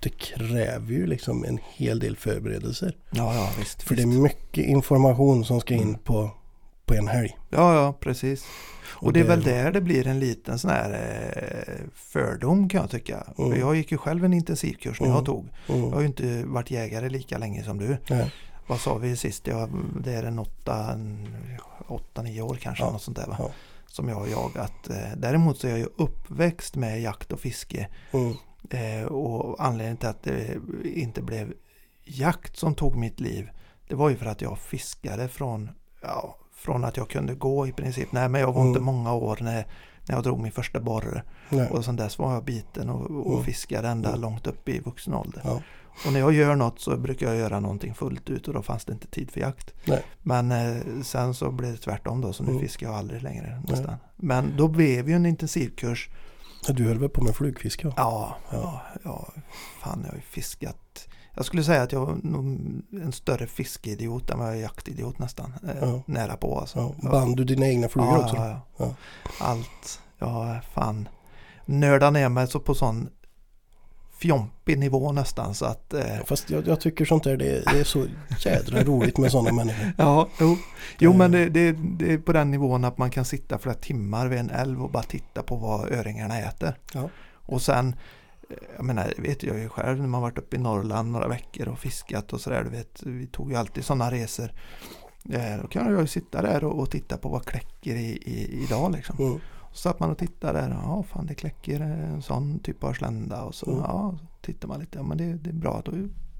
det kräver ju liksom en hel del förberedelser. Ja, ja visst. För det är visst. mycket information som ska in Mm. på, på en helg. Ja, ja precis. Och det är väl där det blir en liten sån här eh, fördom kan jag tycka. Mm. Jag gick ju själv en intensivkurs när Mm. jag tog. Jag har Mm. ju inte varit jägare lika länge som du. Nej. Vad sa vi sist? Jag, det är en åtta, en åtta, nio år kanske. Ja. Något sånt där, va? Ja. Som jag har jagat. Eh, Däremot så är jag ju uppväxt med jakt och fiske. Mm. Eh, och anledningen till att det inte blev jakt som tog mitt liv. Det var ju för att jag fiskade från, ja, från att jag kunde gå i princip. Nej men jag var Mm. inte många år när, när jag drog min första borre. Och sen dess var jag biten och, och Mm. fiskade ända Mm. långt upp i vuxen ålder. Ja. Och när jag gör något så brukar jag göra någonting fullt ut och då fanns det inte tid för jakt. Nej. Men eh, sen så blev det tvärtom då så nu Mm. fiskar jag aldrig längre nästan. Men då blev ju en intensivkurs. Du höll väl på med flugfiske? Ja, Ja. ja, ja, fan jag har ju fiskat. Jag skulle säga att jag nog en större fiskeidiot än vad jag är jaktidiot nästan. Eh, Ja. Nära på alltså. Ja. Band du dina egna flugor ja, också? ja, ja. Ja. Allt. Ja, fan. Nördade ner mig så på sån fjompig nivå nästan så att eh, Fast jag, jag tycker sånt där det, det är så jädra roligt med sådana människor. Ja, jo, jo Eh. men det, det, det är på den nivån att man kan sitta flera timmar vid en älv och bara titta på vad öringarna äter. Ja. Och sen, eh, jag menar, det vet jag ju själv när man varit uppe i Norrland några veckor och fiskat och sådär, du vet, vi tog ju alltid sådana resor. Eh, Då kan jag ju sitta där och, och titta på vad kläcker i, i, idag liksom. Mm. Så satt man och tittade där. Ja, fan det kläcker en sån typ av slända. Och så, Mm. ja, så tittar man lite. Ja, men det, det är bra. Då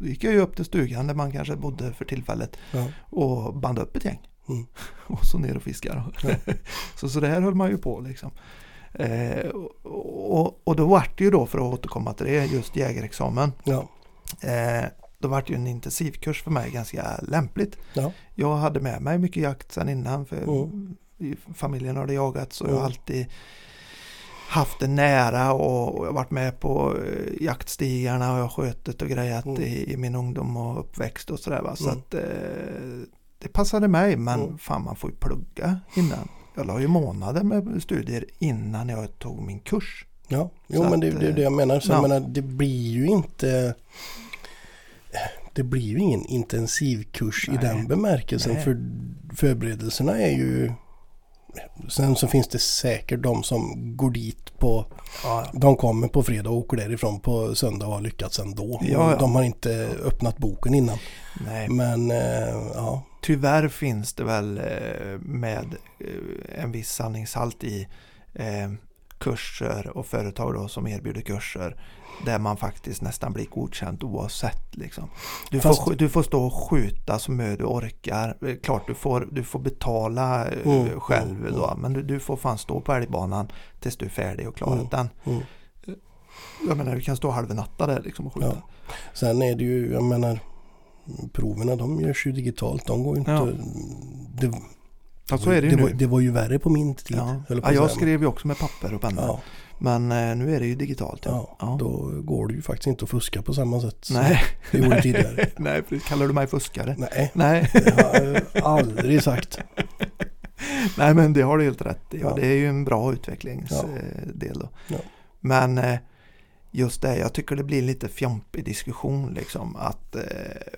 gick jag ju upp till stugan där man kanske bodde för tillfället Ja. och band upp ett gäng. Mm. och så ner och fiskar. Ja. så, så där höll man ju på liksom. Eh, och, och, och då vart det ju då för att återkomma till det, just jägarexamen. Ja. Eh, då vart det ju en intensivkurs för mig ganska lämpligt. Ja. Jag hade med mig mycket jakt sedan innan för Mm. Familjen har det jagat så jag Mm. har alltid haft det nära och, och jag har varit med på eh, jaktstigarna och jag har skjutit och grejat Mm. i, i min ungdom och uppväxt och sådär va. Så Mm. att eh, det passade mig men Mm. fan man får ju plugga innan. Jag la ju månader med studier innan jag tog min kurs. Ja, jo Så men det, att, det är det jag menar. Så ja. jag menar, det blir ju inte det blir ju ingen intensivkurs i den bemärkelsen. Nej. För förberedelserna är ju Sen så finns det säkert de som går dit på Ja, De kommer på fredag och åker därifrån på söndag och har lyckats ändå. Ja, ja. De har inte öppnat boken innan. nej. Men eh, ja, Tyvärr finns det väl eh, med eh, en viss sanningshalt i eh, kurser och företag då som erbjuder kurser där man faktiskt nästan blir godkänd oavsett. Liksom. Du, Fast- får, du får stå och skjuta så mycket du orkar. Klart du får, du får betala eh, Mm, själv mm, då men du, du får fan stå på älgbanan tills du är färdig och klarat Mm. den. mm. Jag menar du kan stå halvnatta där liksom och skjuta. Ja. Sen är det ju, jag menar proverna de görs ju digitalt. De går inte... Ja. Det, Ja, så är det ju det, nu. var, det var ju värre på min tid. Ja. på Ja, jag skrev ju också med papper och penna. Ja, Men eh, nu är det ju digitalt. ja, Ja. då går det ju faktiskt inte att fuska på samma sätt som Nej. det gjorde tidigare. Nej, precis. kallar du mig fuskare? Nej, Nej. det har jag aldrig sagt. Nej, men det har du helt rätt i. Ja. Det är ju en bra utvecklingsdel. Ja. Men eh, just det, jag tycker det blir lite fjompig diskussion liksom. Att eh,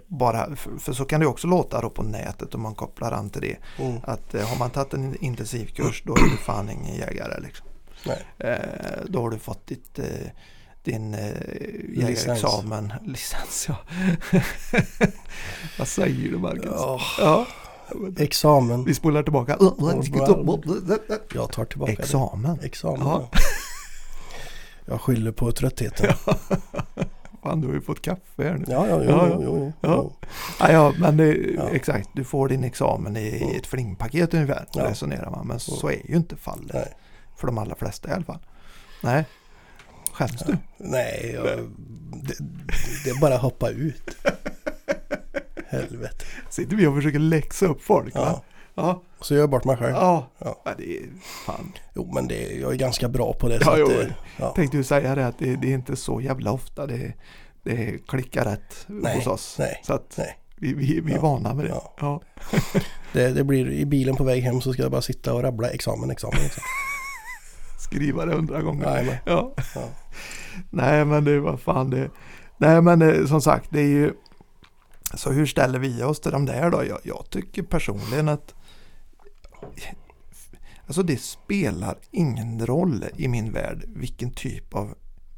bara, för, för så kan det också låta då på nätet om man kopplar an till det. Mm. Att eh, har man tagit en intensivkurs då är du fan ingen jägare liksom. Eh, då har du fått ditt eh, din eh, jägarexamen, licens ja. Vad säger du Marcus? Ja, Ja. examen. Vi spolar tillbaka. Jag tar tillbaka Examen. det. Examen. Ja. Ja. Jag skyller på tröttheten. Fan, du har ju fått kaffe här nu. Ja, ja, jo, Ja, jo, jo, jo. Ja. Ja, men det, Ja. exakt. Du får din examen i ett flingpaket ungefär. Ja. Resonerar man. Men så är ju inte fallet. Nej. För de allra flesta i alla fall. Nej. Skäms du? Nej, jag, det, det är bara att hoppa ut. Helvete. Sitter vi och försöker läxa upp folk va? Ja. Ja. Så gör jag bort mig själv. Ja. Ja. ja. det är fan. Jo, men det, jag är ganska bra på det. Ja, jo. det- ja. Tänkte ju säga det att det, det är inte så jävla ofta det, det klickar rätt Nej, hos oss. nej, Så att nej. vi, vi, vi är Ja, vana med det. ja. Ja. Det, det blir i bilen på väg hem så ska jag bara sitta och rabbla examen, examen. examen. Skriva det hundra gånger. Jajamän. Ja. Ja. Nej men det var fan det. Nej men eh, som sagt det är ju. Så hur ställer vi oss till de där då? Jag, jag tycker personligen att. Alltså det spelar ingen roll i min värld vilken typ av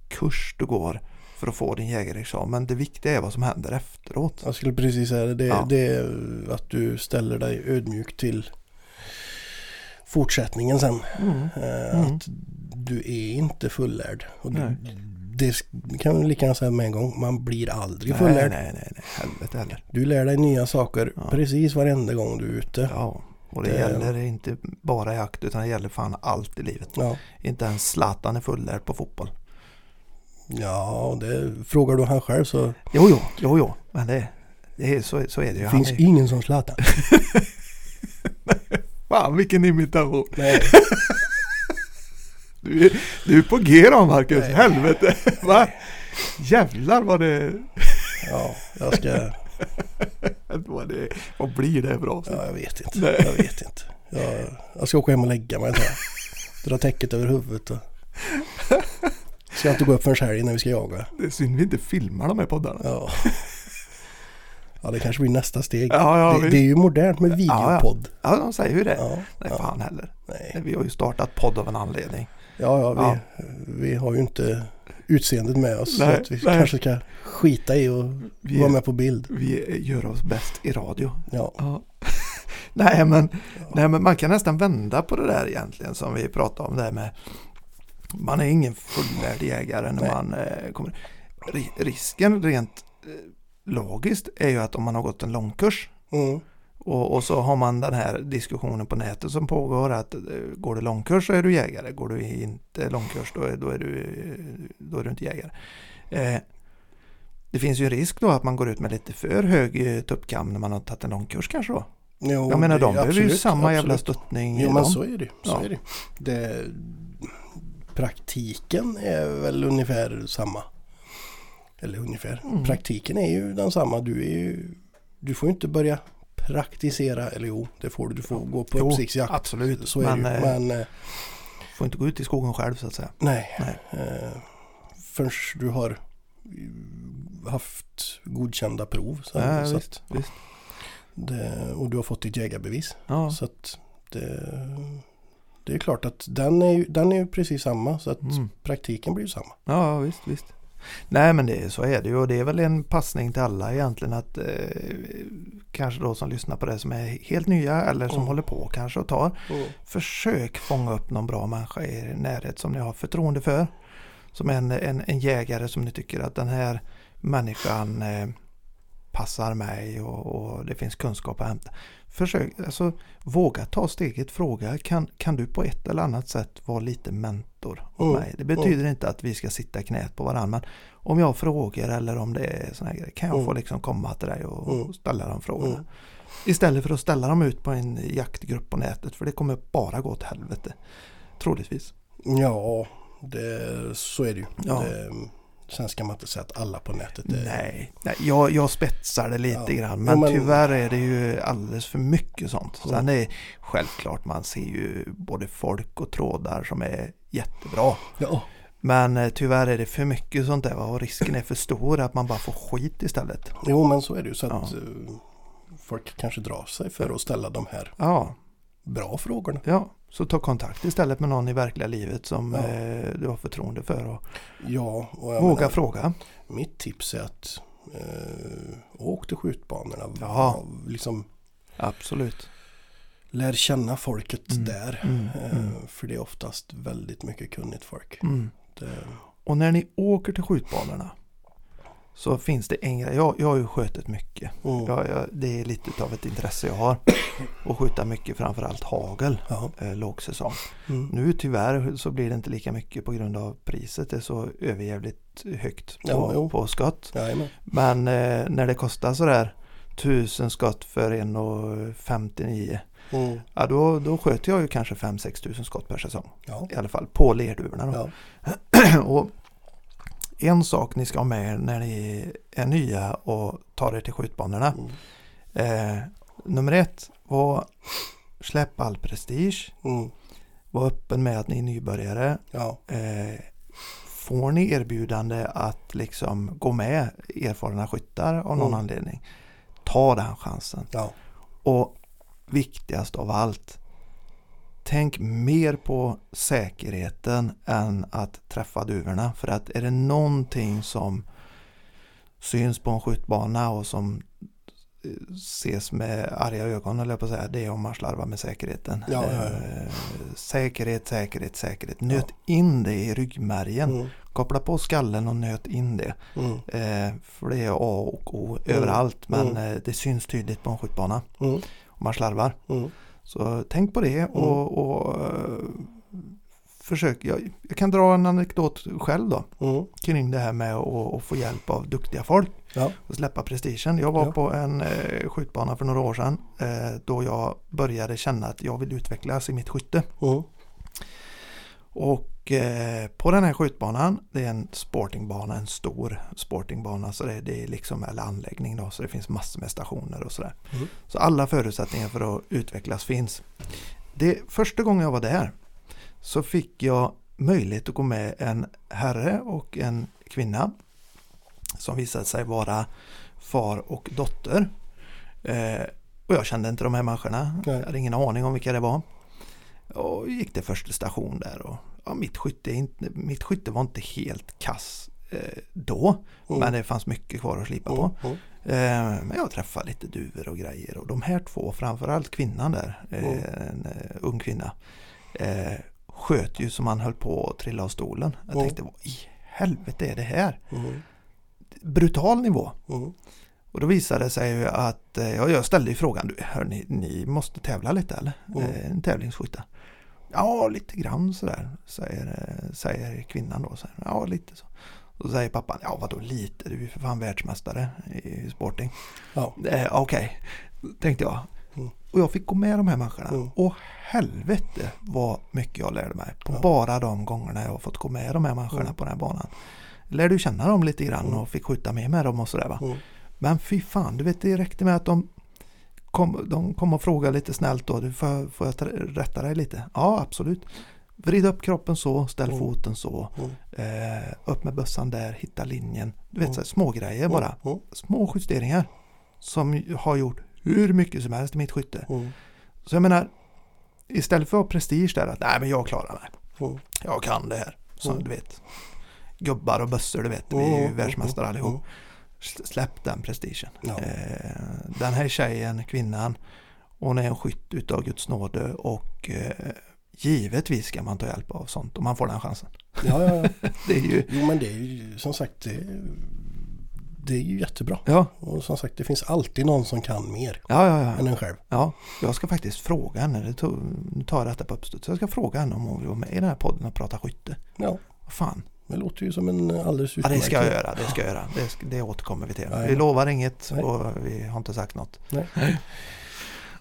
kurs du går för att få din jägarexamen. Det viktiga är vad som händer efteråt. Jag skulle precis säga det. Det, Ja. det är att du ställer dig ödmjuk till fortsättningen sen. Mm. Eh, Mm. Att du är inte fullärd. Och du, det kan vi lika gärna säga med en gång. Man blir aldrig Nej, fullärd. nej, nej, nej, helvete heller. Du lär dig nya saker Ja. precis varenda gång du är ute. Ja, och det Det- gäller inte bara jakt utan det gäller fan allt i livet. Ja, Inte ens Zlatan är fullärd på fotboll. ja det, frågar du han själv så Jo, jo, jo, jo. men det, det är, så, så är det ju. det finns är, ingen som Zlatan. fan vilken imitation. Nej, Du är, du är på G då Marcus, Nej. helvete. Va? Jävlar vad det, ja, jag ska... vad det... Vad blir det avsnitt? Ja, jag vet inte. Nej. Jag vet inte. Jag, jag ska åka hem och lägga mig. Dra täcket över huvudet och... Ska inte gå upp förrän helgen när vi ska jaga. Det är synd vi inte filmar de här poddarna. Ja. Ja, det kanske blir nästa steg. Ja, ja, det, det är ju modernt med ja. videopodd. Ja, de säger ju det. Ja, Nej, ja, fan heller. nej. Vi har ju startat podd av en anledning. ja, ja, vi, Ja. vi har ju inte utseendet med oss. Nej, så att vi nej. kanske ska skita i och Vi vara med på bild. Vi gör oss bäst i radio. Ja, Ja. nej, men, nej men man kan nästan vända på det där egentligen som vi pratade om det med man är ingen fullvärdig jägare när man eh, kommer. Ri- Risken rent eh, logiskt är ju att om man har gått en långkurs Mm. och, och så har man den här diskussionen på nätet som pågår att eh, går du långkurs så är du jägare. Går du inte långkurs då är, då är, du, eh, då är du inte jägare. Eh, det finns ju en risk då att man går ut med lite för hög eh, tuppkam när man har tagit en långkurs kanske då. Jo, Jag menar de behöver ju absolut, samma jävla absolut. stöttning. Jo men så är det. Så Ja. är det. det. Praktiken är väl ungefär samma. Eller ungefär. Mm. Praktiken är ju densamma. Du, är ju, du får inte börja praktisera. Eller jo, det får du. Du får gå på Jo, uppsiktsjakt. Absolut, Så är men, ju. eh, Men eh, får inte gå ut i skogen själv så att säga. nej. Nej. Eh, förrän du har haft godkända prov. Så, Ja, så visst, visst. det, och du har fått ditt jägarbevis. Ja. Så att det, det är klart att den är, den är ju precis samma. Så att Mm. praktiken blir ju samma. Ja, visst, visst. Nej, men det, så är det ju och det är väl en passning till alla egentligen att eh, kanske då som lyssnar på det som är helt nya eller som Mm. håller på kanske och tar. Försök fånga upp någon bra människa i er närhet som ni har förtroende för. Som en, en, en jägare som ni tycker att den här människan eh, passar mig och, och det finns kunskap att hämta. Försök, alltså våga ta steget, fråga kan, kan du på ett eller annat sätt vara lite mentor åt Mm, mig? Det betyder inte att vi ska sitta knät på varandra men om jag har frågor eller om det är såna här grejer kan jag få liksom komma till dig och, ställa de frågorna. Istället för att ställa dem ut på en jaktgrupp på nätet för det kommer bara gå åt helvete. Troligtvis. Ja, det, så är det ju. Ja. Det, sen ska man inte säga att alla på nätet är... Nej, nej jag, jag spetsar det lite Ja. grann men, men- tyvärr är det ju alldeles för mycket sånt. Sen är självklart man ser ju både folk och trådar som är jättebra. Ja, Men eh, tyvärr är det för mycket sånt där och risken är för stor att man bara får skit istället. jo men så är det ju. Så Ja. att eh, folk kanske drar sig för att ställa de här Ja, bra frågorna. ja. så ta kontakt istället med någon i verkliga livet som Ja. eh, du har förtroende för och Ja, och våga menar, fråga. mitt tips är att eh, åk till skjutbanorna. Ja. Liksom Absolut. Lär känna folket Mm. där. Mm, Eh, mm. För det är oftast väldigt mycket kunnigt folk. Mm. Det, Och när ni åker till skjutbanorna så finns det en grej. Jag, jag har ju skjutit mycket. mm. Jag, jag, det är lite av ett intresse jag har. Att skjuta mycket, framförallt hagel, ja. eh, lågsäsong. Mm. Nu tyvärr så blir det inte lika mycket på grund av priset. Det är så överjävligt högt på, Ja, på skott. Jajamän. Men eh, när det kostar sådär tusen skott för 1,59 Mm. Ja då, då sköter jag ju kanske 5-6 tusen skott per säsong. Ja. I alla fall på lerduvorna då. Ja. och en sak ni ska ha med er när ni är nya och tar er till skjutbanorna. Mm. Eh, nummer ett, var släpp all prestige. Mm. Var öppen med att ni är nybörjare. Ja. Eh, får ni erbjudande att liksom gå med erfarna skyttar av någon Mm. anledning. Ta den chansen. Ja. Och viktigast av allt. Tänk mer på säkerheten än att träffa duvorna. För att är det någonting som syns på en skjutbana och som eh, ses med arga ögon eller på att säga, det är om man slarvar med säkerheten. Ja, ja, ja. Eh, säkerhet, säkerhet, säkerhet. Nöt in det i ryggmärgen. Mm. Koppla på skallen och nöt in det. Mm. Eh, för det är A och O Mm. överallt men Mm. det syns tydligt på en skjutbana Mm. Man slarvar. Mm. Så tänk på det och, och eh, försök. Jag, jag kan dra en anekdot själv då Mm. kring det här med att, att få hjälp av duktiga folk Ja. och släppa prestigen. Jag var Ja. på en eh, skjutbana för några år sedan eh, då jag började känna att jag vill utvecklas i mitt skytte. Mm. Och eh, på den här skjutbanan, det är en sportingbana, en stor sportingbana, så det, det är liksom, eller anläggning då, så det finns massor med stationer och sådär. Mm. Så alla förutsättningar för att utvecklas finns. Det, första gången jag var där så fick jag möjlighet att gå med en herre och en kvinna som visade sig vara far och dotter. Eh, och jag kände inte de här människorna. Nej. Jag hade ingen aning om vilka det var. Och gick till första station där och ja, mitt, skytte inte, mitt skytte var inte helt kass eh, då. Mm. Men det fanns mycket kvar att slipa på. Mm. Eh, men jag träffade lite duvor och grejer och de här två, framförallt kvinnan där, eh, Mm. en eh, ung kvinna, eh, sköt ju som han höll på att trilla av stolen. Jag Mm. tänkte, vad i helvete är det här? Mm. Brutal nivå. Mm. Och då visade det sig ju att, eh, ja, jag ställde ju frågan, du, hör ni, ni måste tävla lite eller? Mm. Eh, en tävlingsskytte. Ja, lite grann sådär, säger, säger kvinnan då. Här, ja, lite så. Då säger pappan, ja vadå lite, du är för fan världsmästare i sporting. Ja. Eh, Okej, tänkte jag. Mm. Och jag fick gå med de här människorna. Mm. Och helvete vad mycket jag lärde mig. På Ja. bara de gångerna jag har fått gå med de här människorna Mm. på den här banan. Lärde ju känna dem lite grann Mm. och fick skjuta med med dem och sådär va. Mm. Men fy fan, du vet det räckte med att de kom, de kom och frågade lite snällt då. Får, får jag rätta dig lite? Ja, absolut. Vrid upp kroppen så, ställ Mm. foten så. Mm. Eh, upp med bössan där, hitta linjen. Du vet Mm. så här, små grejer bara. Mm. Små justeringar. Som har gjort hur mycket som helst i mitt skytte. Mm. Så jag menar, istället för att ha prestige där att nej men jag klarar mig. Mm. Jag kan det här. Som Mm. du vet. Gubbar och bössor, du vet. Vi är ju Mm. världsmästare Mm. allihop. Släpp den prestigen. Ja. Eh, den här tjejen, kvinnan, hon är en skytt utav Guds nåde och eh, givetvis ska man ta hjälp av sånt om man får den chansen. Ja, ja, ja. Det är ju, Jo, men det är ju som sagt det, det är ju jättebra. ja, Och som sagt, det finns alltid någon som kan mer ja, ja, än ja. en själv. ja. Jag ska faktiskt fråga henne, det tog, nu tar jag detta på uppstuds, jag ska fråga henne om hon vill vara med i den här podden och prata skytte. Ja, Vad fan, det låter ju som en alldeles ja, det ska jag göra, det ska jag göra. Det, ska- det återkommer vi till. Ja, ja. Vi lovar inget Nej. och vi har inte sagt något. Nej.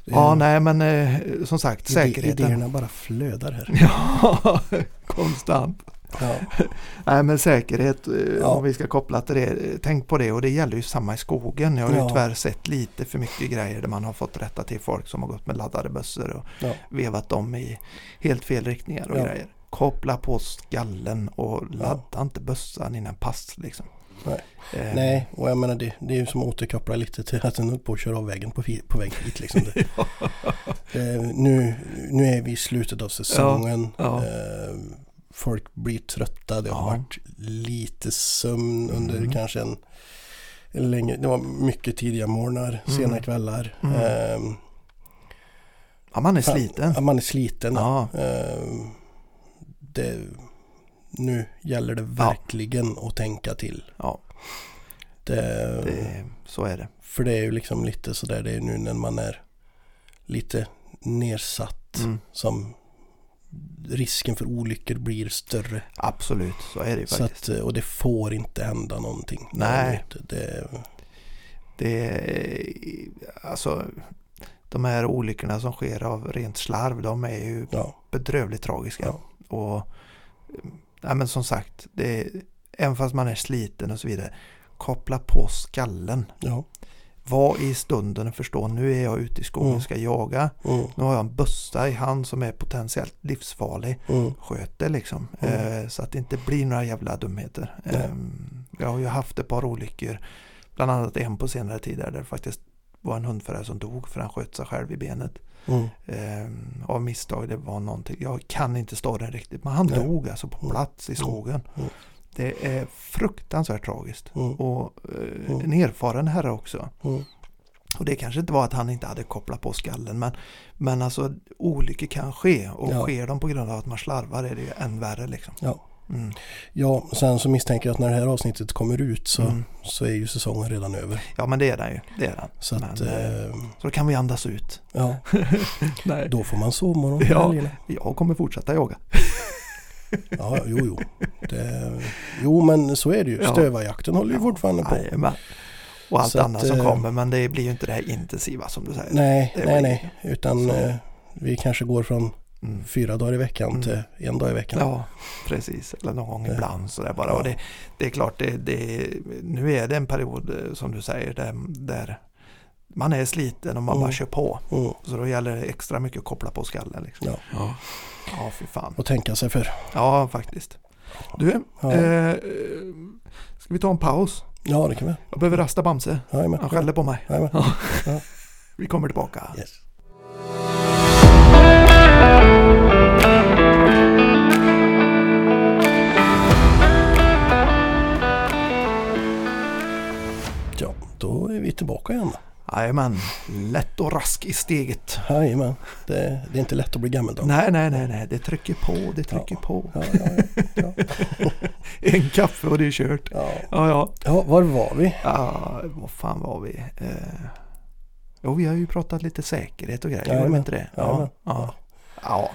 Ja, nej men eh, som sagt, Ide- säkerheten. Idéerna bara flödar här. Ja, konstant. Ja, Nej men säkerhet, eh, Ja. om vi ska koppla till det, eh, tänk på det och det gäller ju samma i skogen. Jag har ju Ja. tyvärr sett lite för mycket grejer där man har fått rätta till folk som har gått med laddade bössor och ja, vevat dem i helt fel riktningar och Ja. grejer. Koppla på skallen och ladda inte bössan innan pass liksom. Nej. Eh, nej, och jag menar det, det är ju som att återkoppla lite till att den höll på att köra av vägen på, på väg hit liksom. Det, eh, nu, nu är vi i slutet av säsongen. Ja. Eh, folk blir trötta. Det har Ja. varit lite sömn under Mm. kanske en, en längre, det var mycket tidiga morgnar, Mm. sena kvällar. Mm. Eh, Ja, man är sliten. ja, Man är sliten. Ja, Eh, det, nu gäller det verkligen att tänka till. ja Det, det, så är det. För det är ju liksom lite sådär det är nu när man är lite nedsatt Mm. som risken för olyckor blir större. Absolut, så är det ju faktiskt. att, och det får inte hända någonting. Nej. Det, det, alltså de här olyckorna som sker av rent slarv, de är ju ja, bedrövligt tragiska. Ja. Och ja, men som sagt, det är, även fast man är sliten och så vidare, koppla på skallen. ja, Var i stunden och förstå, nu är jag ute i skogen och Mm. ska jaga. mm, Nu har jag en bössa i hand som är potentiellt livsfarlig. mm, Sköt det liksom. Mm. Eh, så att det inte blir några jävla dumheter. Eh, jag har ju haft ett par olyckor. Bland annat en på senare tid där det faktiskt var en hundförare som dog för han sköt sig själv i benet. Mm, Eh, av misstag, det var någonting. Jag kan inte storyn riktigt. Men han Nej. dog alltså på Mm. plats i skogen. Mm. Det är fruktansvärt tragiskt. mm, Och eh, Mm. en erfaren herre också. mm. Och det kanske inte var att han inte hade kopplat på skallen. Men, men alltså olyckor kan ske. Och Ja. sker de på grund av att man slarvar är det ju än värre liksom. Ja. Mm. ja, sen så misstänker jag att när det här avsnittet kommer ut så, Mm. så är ju säsongen redan över. Ja men det är den ju. Det är den. Så att, Men, eh, eh, Så då kan vi andas ut. ja, då får man sovmorgon på Ja. helgerna. Jag kommer fortsätta jaga. Ja, jo, jo. Det, jo, men så är det ju. Ja. Stövarjakten håller ju fortfarande på. Jajamän. Och allt Så att, annat som eh, kommer. Men det blir ju inte det här intensiva som du säger. Nej, nej, nej. Utan Så. eh, vi kanske går från. Fyra dagar i veckan Mm. till en dag i veckan. Ja, precis. Eller någon gång ibland sådär bara. ja. Och det, det är klart, det, det, nu är det en period eh, som du säger där, där man är sliten och man Mm. bara kör på. Mm. Så då gäller det extra mycket att koppla på skallen. Liksom. Ja. Ja. ja, fy fan. Och tänka sig för. Ja, faktiskt. Du, Ja, eh, ska vi ta en paus? ja det kan vi. Jag behöver rasta Bamse. Jajamän. Han skäller på mig. Jajamän. Vi kommer tillbaka. Yes. Vi tillbaka igen. Jajamän, lätt och rask i steget. Jajamän, det, det är inte lätt att bli gammal då. Nej, nej, nej, nej, det trycker på, det trycker på. Ja, ja, ja, ja. En kaffe och det är kört. ja. Ja, ja. var var vi? Ja, vad fan var vi? Eh, jo, vi har ju pratat lite säkerhet och grejer. Gjorde vi inte det? Ja, ja. ja.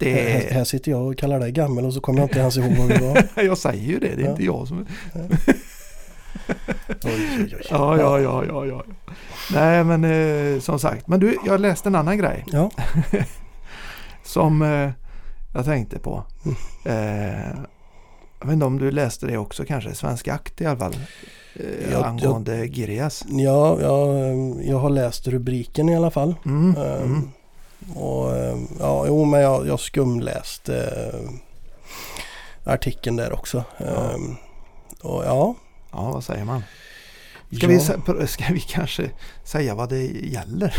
Här, Det, här sitter jag och kallar dig gammal och så kommer jag inte ens ihåg vad vi var. jag säger ju det, det är inte jag som... Oj, oj, oj. Ja, ja, ja, ja, ja. Nej, men eh, som sagt. Men du, jag läste en annan grej Ja, som eh, jag tänkte på. Mm. Eh, jag vet inte om du läste det också kanske, Svensk Akt i alla fall. Eh, Jag- angående Girjas. ja jag, jag har läst rubriken i alla fall. Mm, Ehm, mm. Och ehm, ja, jo men jag, jag skumläste eh, artikeln där också. Ja. Och ja. Ja, vad säger man? Ska, ja, vi, ska vi kanske säga vad det gäller?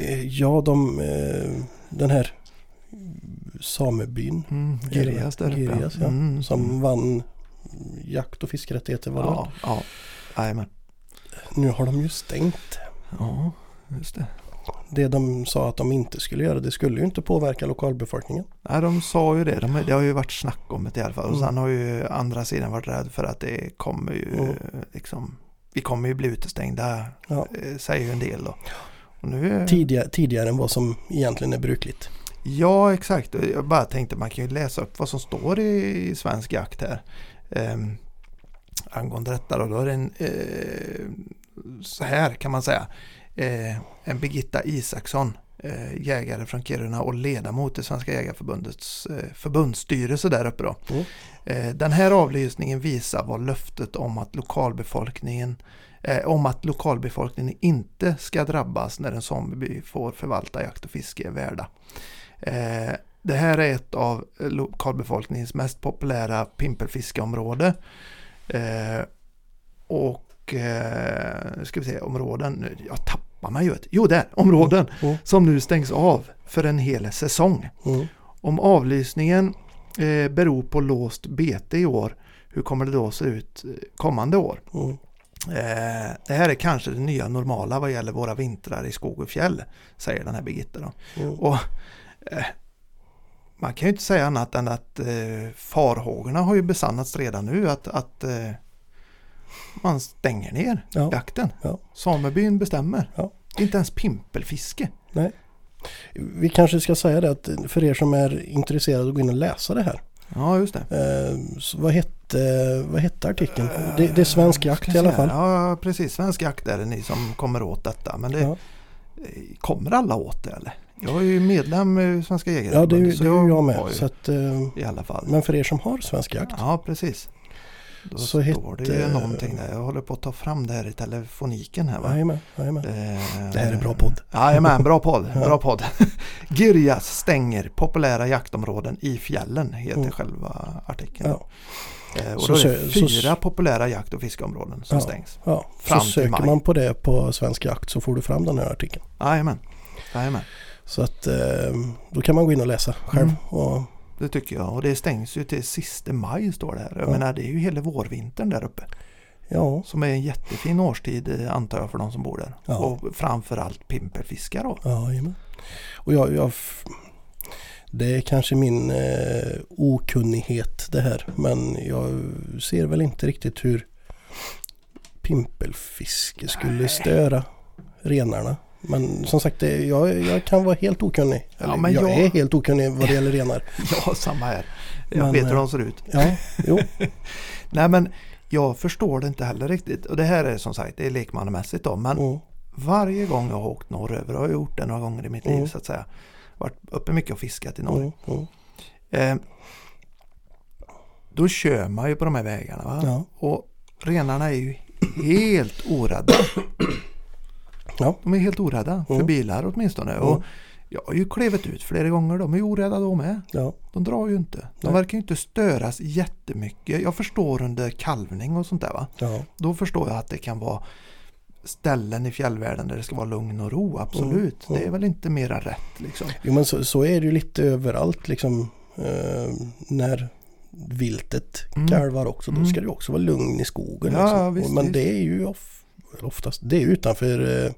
eh, Ja, de, eh, den här samebyn Mm, Girjas där. Girjas, ja. Mm, som mm. vann jakt och fiskerättigheter var det Ja, ja. Jajamän. Nu har de ju stängt. Ja, just det. Det de sa att de inte skulle göra, det skulle ju inte påverka lokalbefolkningen. Nej, de sa ju det. De, det har ju varit snack om det i alla fall. Och Mm. sen har ju andra sidan varit rädd för att det kommer ju Mm. liksom, vi kommer ju bli utestängda, Ja. eh, säger ju en del då. Och nu, är- Tidigare, tidigare än vad som egentligen är brukligt. Ja, exakt. Jag bara tänkte man kan ju läsa upp vad som står i, Svensk Jakt här. Um, angående detta då. Då är det en, eh, så här kan man säga. Eh, en Birgitta Isaksson, eh, jägare från Kiruna och ledamot i Svenska Jägarförbundets eh, förbundsstyrelse där uppe då. Mm. Eh, den här avlysningen visar vad löftet om att lokalbefolkningen eh, om att lokalbefolkningen inte ska drabbas när en sameby får förvalta jakt och fiske är värda. Eh, det här är ett av lokalbefolkningens mest populära pimpelfiskeområde. Eh, och eh, nu ska vi se områden, jag tappar mig ju. Jo där, områden Mm. som nu stängs av för en hel säsong. Mm. Om avlysningen eh, beror på låst bete i år, hur kommer det då se ut eh, kommande år? Mm. Eh, det här är kanske det nya normala vad gäller våra vintrar i skog och fjäll, säger den här Birgitta. Då. Mm. Och, eh, man kan ju inte säga annat än att eh, farhågorna har ju besannats redan nu att, att eh, man stänger ner Ja. jakten. Ja. Samebyn bestämmer. Ja. Inte ens pimpelfiske. Vi kanske ska säga det att för er som är intresserade att gå in och läsa det här. Ja, just det. Eh, vad, hette, vad hette artikeln? Det, det är Svensk Jakt i alla fall. Ja, precis. Svensk jakt är det ni som kommer åt detta. Men det, Ja. eh, kommer alla åt det eller? Jag är ju medlem i Svenska Ja, det är, Jägareförbundet. ju- så det är ju jag med. ju Så att, eh, I alla fall. men för er som har Svensk Jakt. Ja, precis. Då Så står hette- det ju någonting där. Jag håller på att ta fram det här i telefoniken här va? Jajamän, jajamän. Eh, Det här är bra podd. Jajamän, bra podd. Ja. Bra podd. Girjas stänger populära jaktområden i fjällen heter Mm. själva artikeln. Ja. Eh, och Så då är det sö- så- fyra populära jakt och fiskeområden som Ja. stängs. Ja, Fram så söker maj. man på det på Svensk Jakt så får du fram den här artikeln. Jajamän. Jajamän. Så att eh, då kan man gå in och läsa själv. Mm. Och, Det tycker jag. Och det stängs ju till sista maj står det här. Jag Ja. menar det är ju hela vårvintern där uppe. ja, Som är en jättefin årstid eh, antar jag för de som bor där. Ja. Och framförallt pimpelfiskar då. ja, jajamän. Och jag, jag, det är kanske min eh, okunnighet det här. Men jag ser väl inte riktigt hur pimpelfiske skulle Nej. störa renarna. Men som sagt, jag, jag kan vara helt okunnig. Ja, Eller, men jag, jag- är helt okunnig vad det gäller renar. Ja, samma här. Jag Men, vet hur eh, de ser ut. Ja, jo. Nej men jag förstår det inte heller riktigt. Och det här är som sagt, det är lekmannamässigt då. Men Mm, varje gång jag har åkt norröver, och jag har gjort det några gånger i mitt liv Mm. så att säga. Varit uppe mycket och fiskat i norr. mm, mm. Eh, då kör man ju på de här vägarna. Ja, Och renarna är ju helt orädda. Ja. De är helt orädda för Mm. bilar åtminstone. Mm. Och jag har ju klivit ut flera gånger. De är orädda de med. ja, De drar ju inte. De Nej. verkar ju inte störas jättemycket. Jag förstår under kalvning och sånt där va. ja. Då förstår jag att det kan vara ställen i fjällvärlden där det ska vara lugn och ro. Absolut. Mm. Det är väl inte mera rätt liksom. Jo men så, så är det ju lite överallt liksom. Eh, när viltet Mm. kalvar också. Då Mm. ska det också vara lugn i skogen. Ja, liksom. visst, men visst. det är ju off, oftast, det är utanför, eh,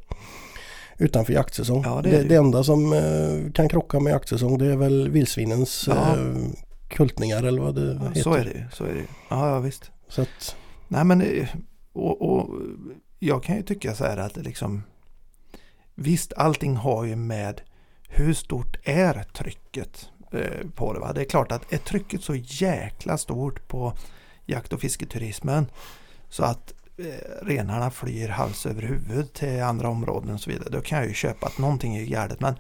utanför jaktsäsong. Ja, det det, det. enda som eh, kan krocka med jaktsäsong det är väl vildsvinens Ja. eh, kultningar eller vad det Ja, heter. så är det. Så är det. Ja, ja visst. Så att, Nej men och, och jag kan ju tycka så här att liksom Visst allting har ju med hur stort är trycket på det va? Det är klart att är trycket så jäkla stort på jakt och fisketurismen så att renarna flyr hals över huvud till andra områden och så vidare. Då kan jag ju köpa att någonting är galet men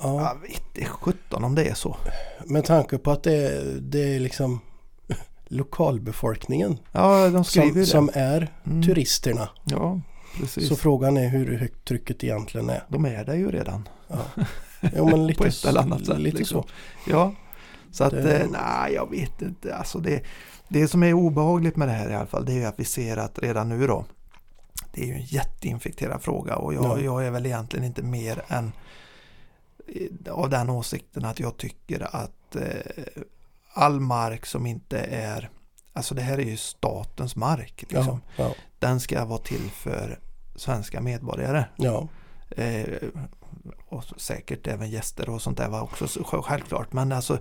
ja, jag vet inte 17 om det är så. med tanke på att det, det är liksom lokalbefolkningen Ja, de som, det. som är Mm. turisterna. Ja, precis. Så frågan är hur högt trycket egentligen är. de är där ju redan. Ja. Jo, men lite, på ett eller annat sätt. lite liksom. så. Ja, så att Det- eh, nej, jag vet inte. Alltså det, det som är obehagligt med det här i alla fall, det är att vi ser att redan nu då, det är ju en jätteinfekterad fråga och jag, Ja. jag är väl egentligen inte mer än eh, av den åsikten att jag tycker att eh, all mark som inte är, alltså det här är ju statens mark, liksom. Ja, ja, den ska vara till för svenska medborgare. Eh, och säkert även gäster och sånt där var också så- självklart. Men alltså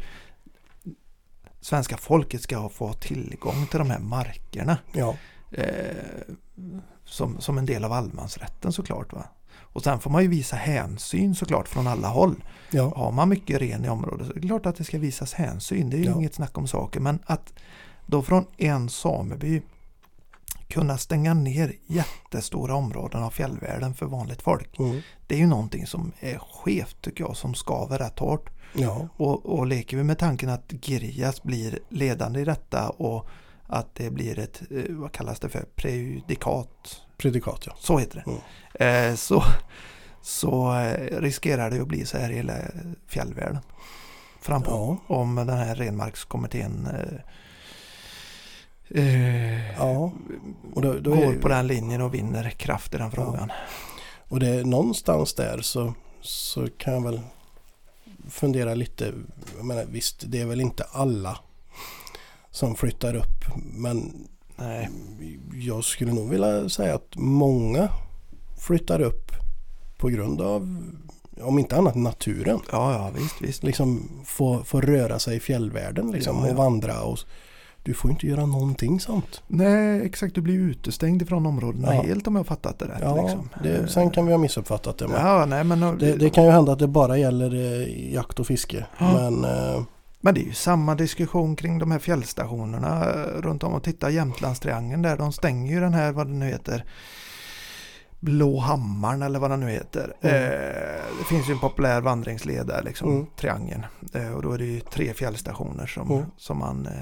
svenska folket ska få tillgång till de här markerna. ja, Eh, som, som en del av allemansrätten såklart. Va? Och sen får man ju visa hänsyn såklart från alla håll. ja, Har man mycket ren i området så är det klart att det ska visas hänsyn. Det är ju Ja. inget snack om saker. Men att då från en sameby kunna stänga ner jättestora områden av fjällvärlden för vanligt folk. mm, Det är ju någonting som är skevt tycker jag, som skaver rätt hårt. ja, Och, och leker vi med tanken att Girjas blir ledande i detta och att det blir ett, eh, vad kallas det för, prejudikat. predikat ja. Så heter det. Mm. Eh, så så eh, riskerar det att bli så här i hela fjällvärlden. Frampå. Ja, Om den här renmarkskommittén eh, eh, ja. Och, då, då går är, på den linjen och vinner kraft i den frågan. och det är någonstans där så, så kan jag väl fundera lite. Jag menar, visst, det är väl inte alla som flyttar upp. Men Nej. jag skulle nog vilja säga att många flyttar upp på grund av, om inte annat, naturen. Ja, ja, visst, visst. Liksom få, få röra sig i fjällvärlden liksom, Ja, ja. och vandra. Och, du får inte göra någonting sånt. Nej, exakt. Du blir utestängd ifrån områdena Ja. helt om jag har fattat det rätt. Ja, liksom. det, sen kan vi ha missuppfattat det. Men Ja, nej, men, det, det kan ju hända att det bara gäller eh, jakt och fiske. Ja. Men eh, men det är ju samma diskussion kring de här fjällstationerna eh, runt om och titta Jämtlandstriangeln där. De stänger ju den här, vad det nu heter, Blå hammaren eller vad den nu heter. Mm. Eh, det finns ju en populär vandringsled där liksom, Mm. triangeln. Eh, och då är det ju tre fjällstationer som, Mm. som man eh,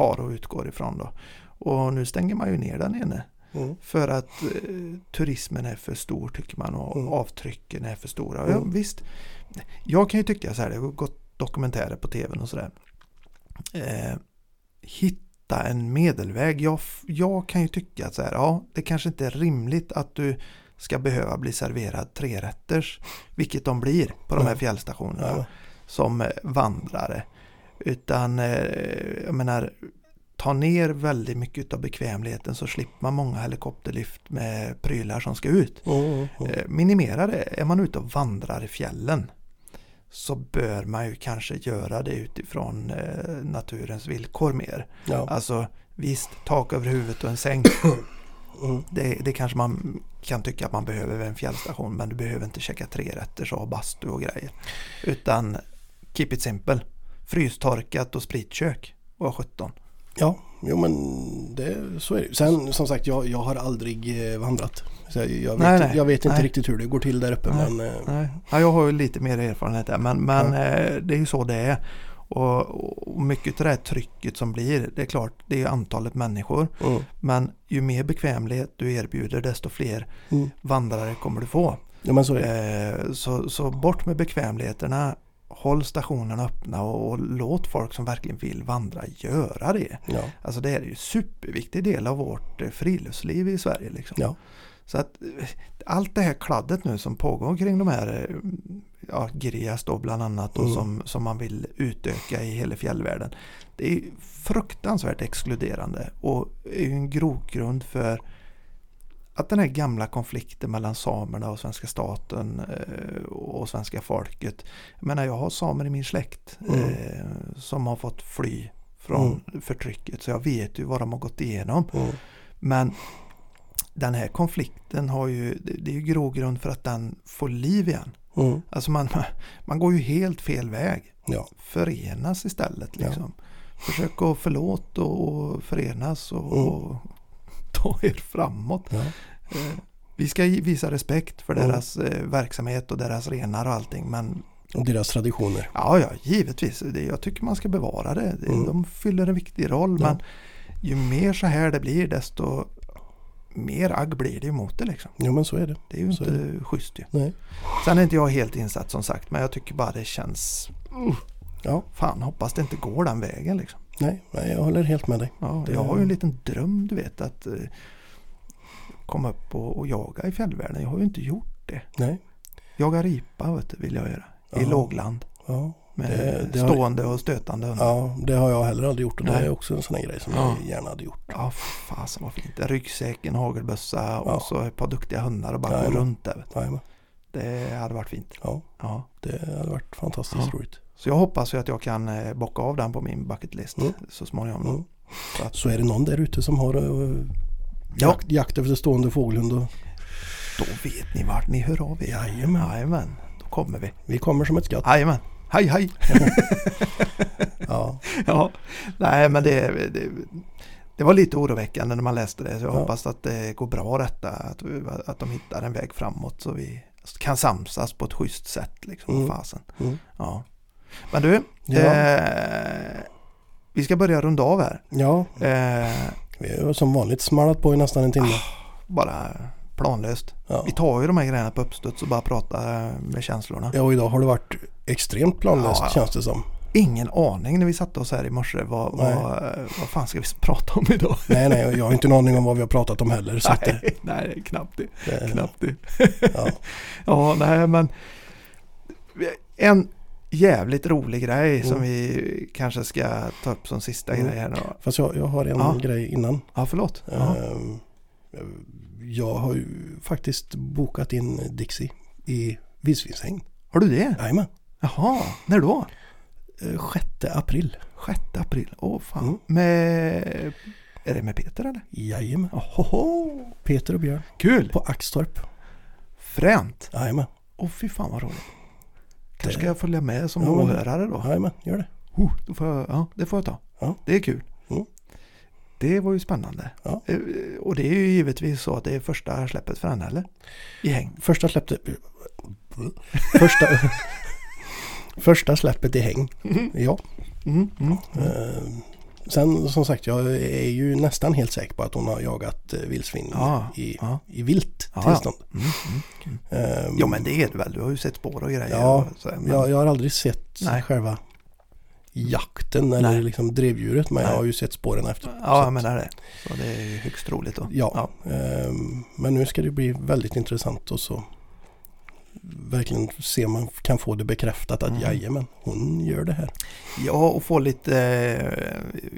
har och utgår ifrån då. Och nu stänger man ju ner den ene. mm, För att eh, turismen är för stor tycker man och Mm. avtrycken är för stora. Mm. Ja, visst, jag kan ju tycka så här, det har gått dokumentärer på tvn och sådär. Eh, hitta en medelväg. Jag, jag kan ju tycka att så här, ja, det kanske inte är rimligt att du ska behöva bli serverad trerätters, vilket de blir på de här Ja. fjällstationerna som vandrare. Utan, eh, jag menar, ta ner väldigt mycket av bekvämligheten så slipper man många helikopterlyft med prylar som ska ut. mm. Eh, minimera det. Är man ute och vandrar i fjällen så bör man ju kanske göra det utifrån eh, naturens villkor mer. ja. Alltså visst, tak över huvudet och en säng. Mm. Det, det kanske man kan tycka att man behöver vid en fjällstation men du behöver inte checka tre rätter ha bastu och grejer. Utan keep it simple. Frystorkat och spritkök och 17. Ja, jo men det, så är det. Sen som sagt, jag, jag har aldrig eh, vandrat. Så jag, jag, vet, Nej, nej. jag vet inte Nej. riktigt hur det går till där uppe. Nej. Men, eh, Nej. Ja, jag har ju lite mer erfarenhet där men, men Ja. eh, det är ju så det är. Och, och mycket av det här trycket som blir, det är klart, det är antalet människor. mm, Men ju mer bekvämlighet du erbjuder desto fler mm. vandrare kommer du få. Ja så så, så bort med bekvämligheterna, håll stationerna öppna och, och låt folk som verkligen vill vandra göra det. Ja, Alltså det är ju en superviktig del av vårt eh, friluftsliv i Sverige. Liksom. ja, Så att eh, allt det här kladdet nu som pågår kring de här eh, ja, Girjas då bland annat och Mm. som, som man vill utöka i hela fjällvärlden. Det är fruktansvärt exkluderande och är ju en grogrund för att den här gamla konflikten mellan samerna och svenska staten eh, och svenska folket. Jag menar jag har samer i min släkt Mm. eh, som har fått fly från förtrycket så jag vet ju vad de har gått igenom. Mm. Men den här konflikten har ju, det är ju grogrund för att den får liv igen. Mm. Alltså man, man går ju helt fel väg. Ja. Förenas istället Ja. liksom. Försök att förlåta och förenas och, Mm. och ta er framåt. Ja. Eh, Vi ska visa respekt för Mm. deras eh, verksamhet och deras renar och allting. Men Och deras traditioner. ja, ja, givetvis. Det, jag tycker man ska bevara det. det Mm. De fyller en viktig roll. Ja. Men ju mer så här det blir desto mer agg blir det emot det liksom. Jo men så är det. Det är ju Så inte schysst ju. Nej. Sen är inte jag helt insatt som sagt. Men jag tycker bara det känns... Uh, Ja. fan, hoppas det inte går den vägen liksom. Nej, nej, jag håller helt med dig. Ja, jag har ju en liten dröm du vet att eh, komma upp och, och jaga i fjällvärlden. Jag har ju inte gjort det. Nej. Jaga ripa vet du, vill jag göra. I Ja. lågland. Ja. Med Det- det har- stående och stötande hundar. ja, det har jag heller aldrig gjort och det Nej. är också en sån här grej som Ja. jag gärna hade gjort. Ja, fasen vad fint. En ryggsäck, en hagelbössa och så ett par duktiga hundar och bara gå runt där. Vet du. Det hade varit fint. Ja, Ja. det hade varit fantastiskt Ja. roligt. Så jag hoppas ju att jag kan eh, bocka av den på min bucket list Mm. så småningom. Mm. Så att, Så är det någon där ute som har uh, Ja. jakt, jakt efter stående fågelhund och då vet ni vart ni hör av er. Jajamän. Jajamän. Då kommer vi. vi kommer som ett skatt. Jajamän. Hej hej! Ja, ja, nej men det, det, det var lite oroväckande när man läste det. Så jag Ja. hoppas att det går bra detta. Att, att de hittar en väg framåt så vi kan samsas på ett schysst sätt. Liksom, Mm. fasen. Mm. Ja. Men du, Ja. eh, vi ska börja runda av här. ja Eh, vi har som vanligt smallat på i nästan en timme. bara planlöst. Ja. Vi tar ju de här grejerna på uppstuds och bara pratar med känslorna. ja, och idag har det varit extremt planlöst Ja, känns det som. Ingen aning när vi satte oss här i morse. Vad, Nej. vad, vad fan ska vi prata om idag? Nej, nej, jag har inte en aning om vad vi har pratat om heller. Så att det, nej, nej, knappt det. det, Knappt det. ja. Ja, nej men en jävligt rolig grej som Mm. vi kanske ska ta upp som sista Mm. grej här nu. Fast jag, jag har en Ja. grej innan. Ja, förlåt. Ja. Ehm, Jag har ju faktiskt bokat in Dixie i vildsvinshägn. Har du det? Jajamän. Jaha, när då? Eh, 6 april. 6 april. Åh fan. Mm. Med... Är det med Peter eller? Jajamän. Ohoho. Peter och Björn Kul! på Axtorp. Fränt! Jajamän. Åh fy fan vad roligt. Kanske ska jag följa med som Ja, åhörare då? Jajamän, gör det. Oh, då får jag, ja, det får jag ta. Ja. Det är kul. Mm. Det var ju spännande. Ja. Eh, Och det är ju givetvis så att det är första släppet för henne eller? I häng. Första släppte... Första... Första släppet i häng. Ja. Mm, mm, mm. Sen som sagt, jag är ju nästan helt säker på att hon har jagat eh, vildsvin Ja, i, ja. i vilt Ja, tillstånd. Mm, mm. Ehm, Jo men det är det väl. Du har ju sett spår och grejer. Ja, och så, men, jag, jag har aldrig sett Nej. själva jakten eller Nej. liksom drevdjuret men Nej. jag har ju sett spåren efter. Ja, jag menar det. Så det är högst troligt då. Ja, ehm, men nu ska det bli väldigt intressant och så verkligen se om man kan få det bekräftat att Mm. jajamän, hon gör det här. Ja, och få lite eh,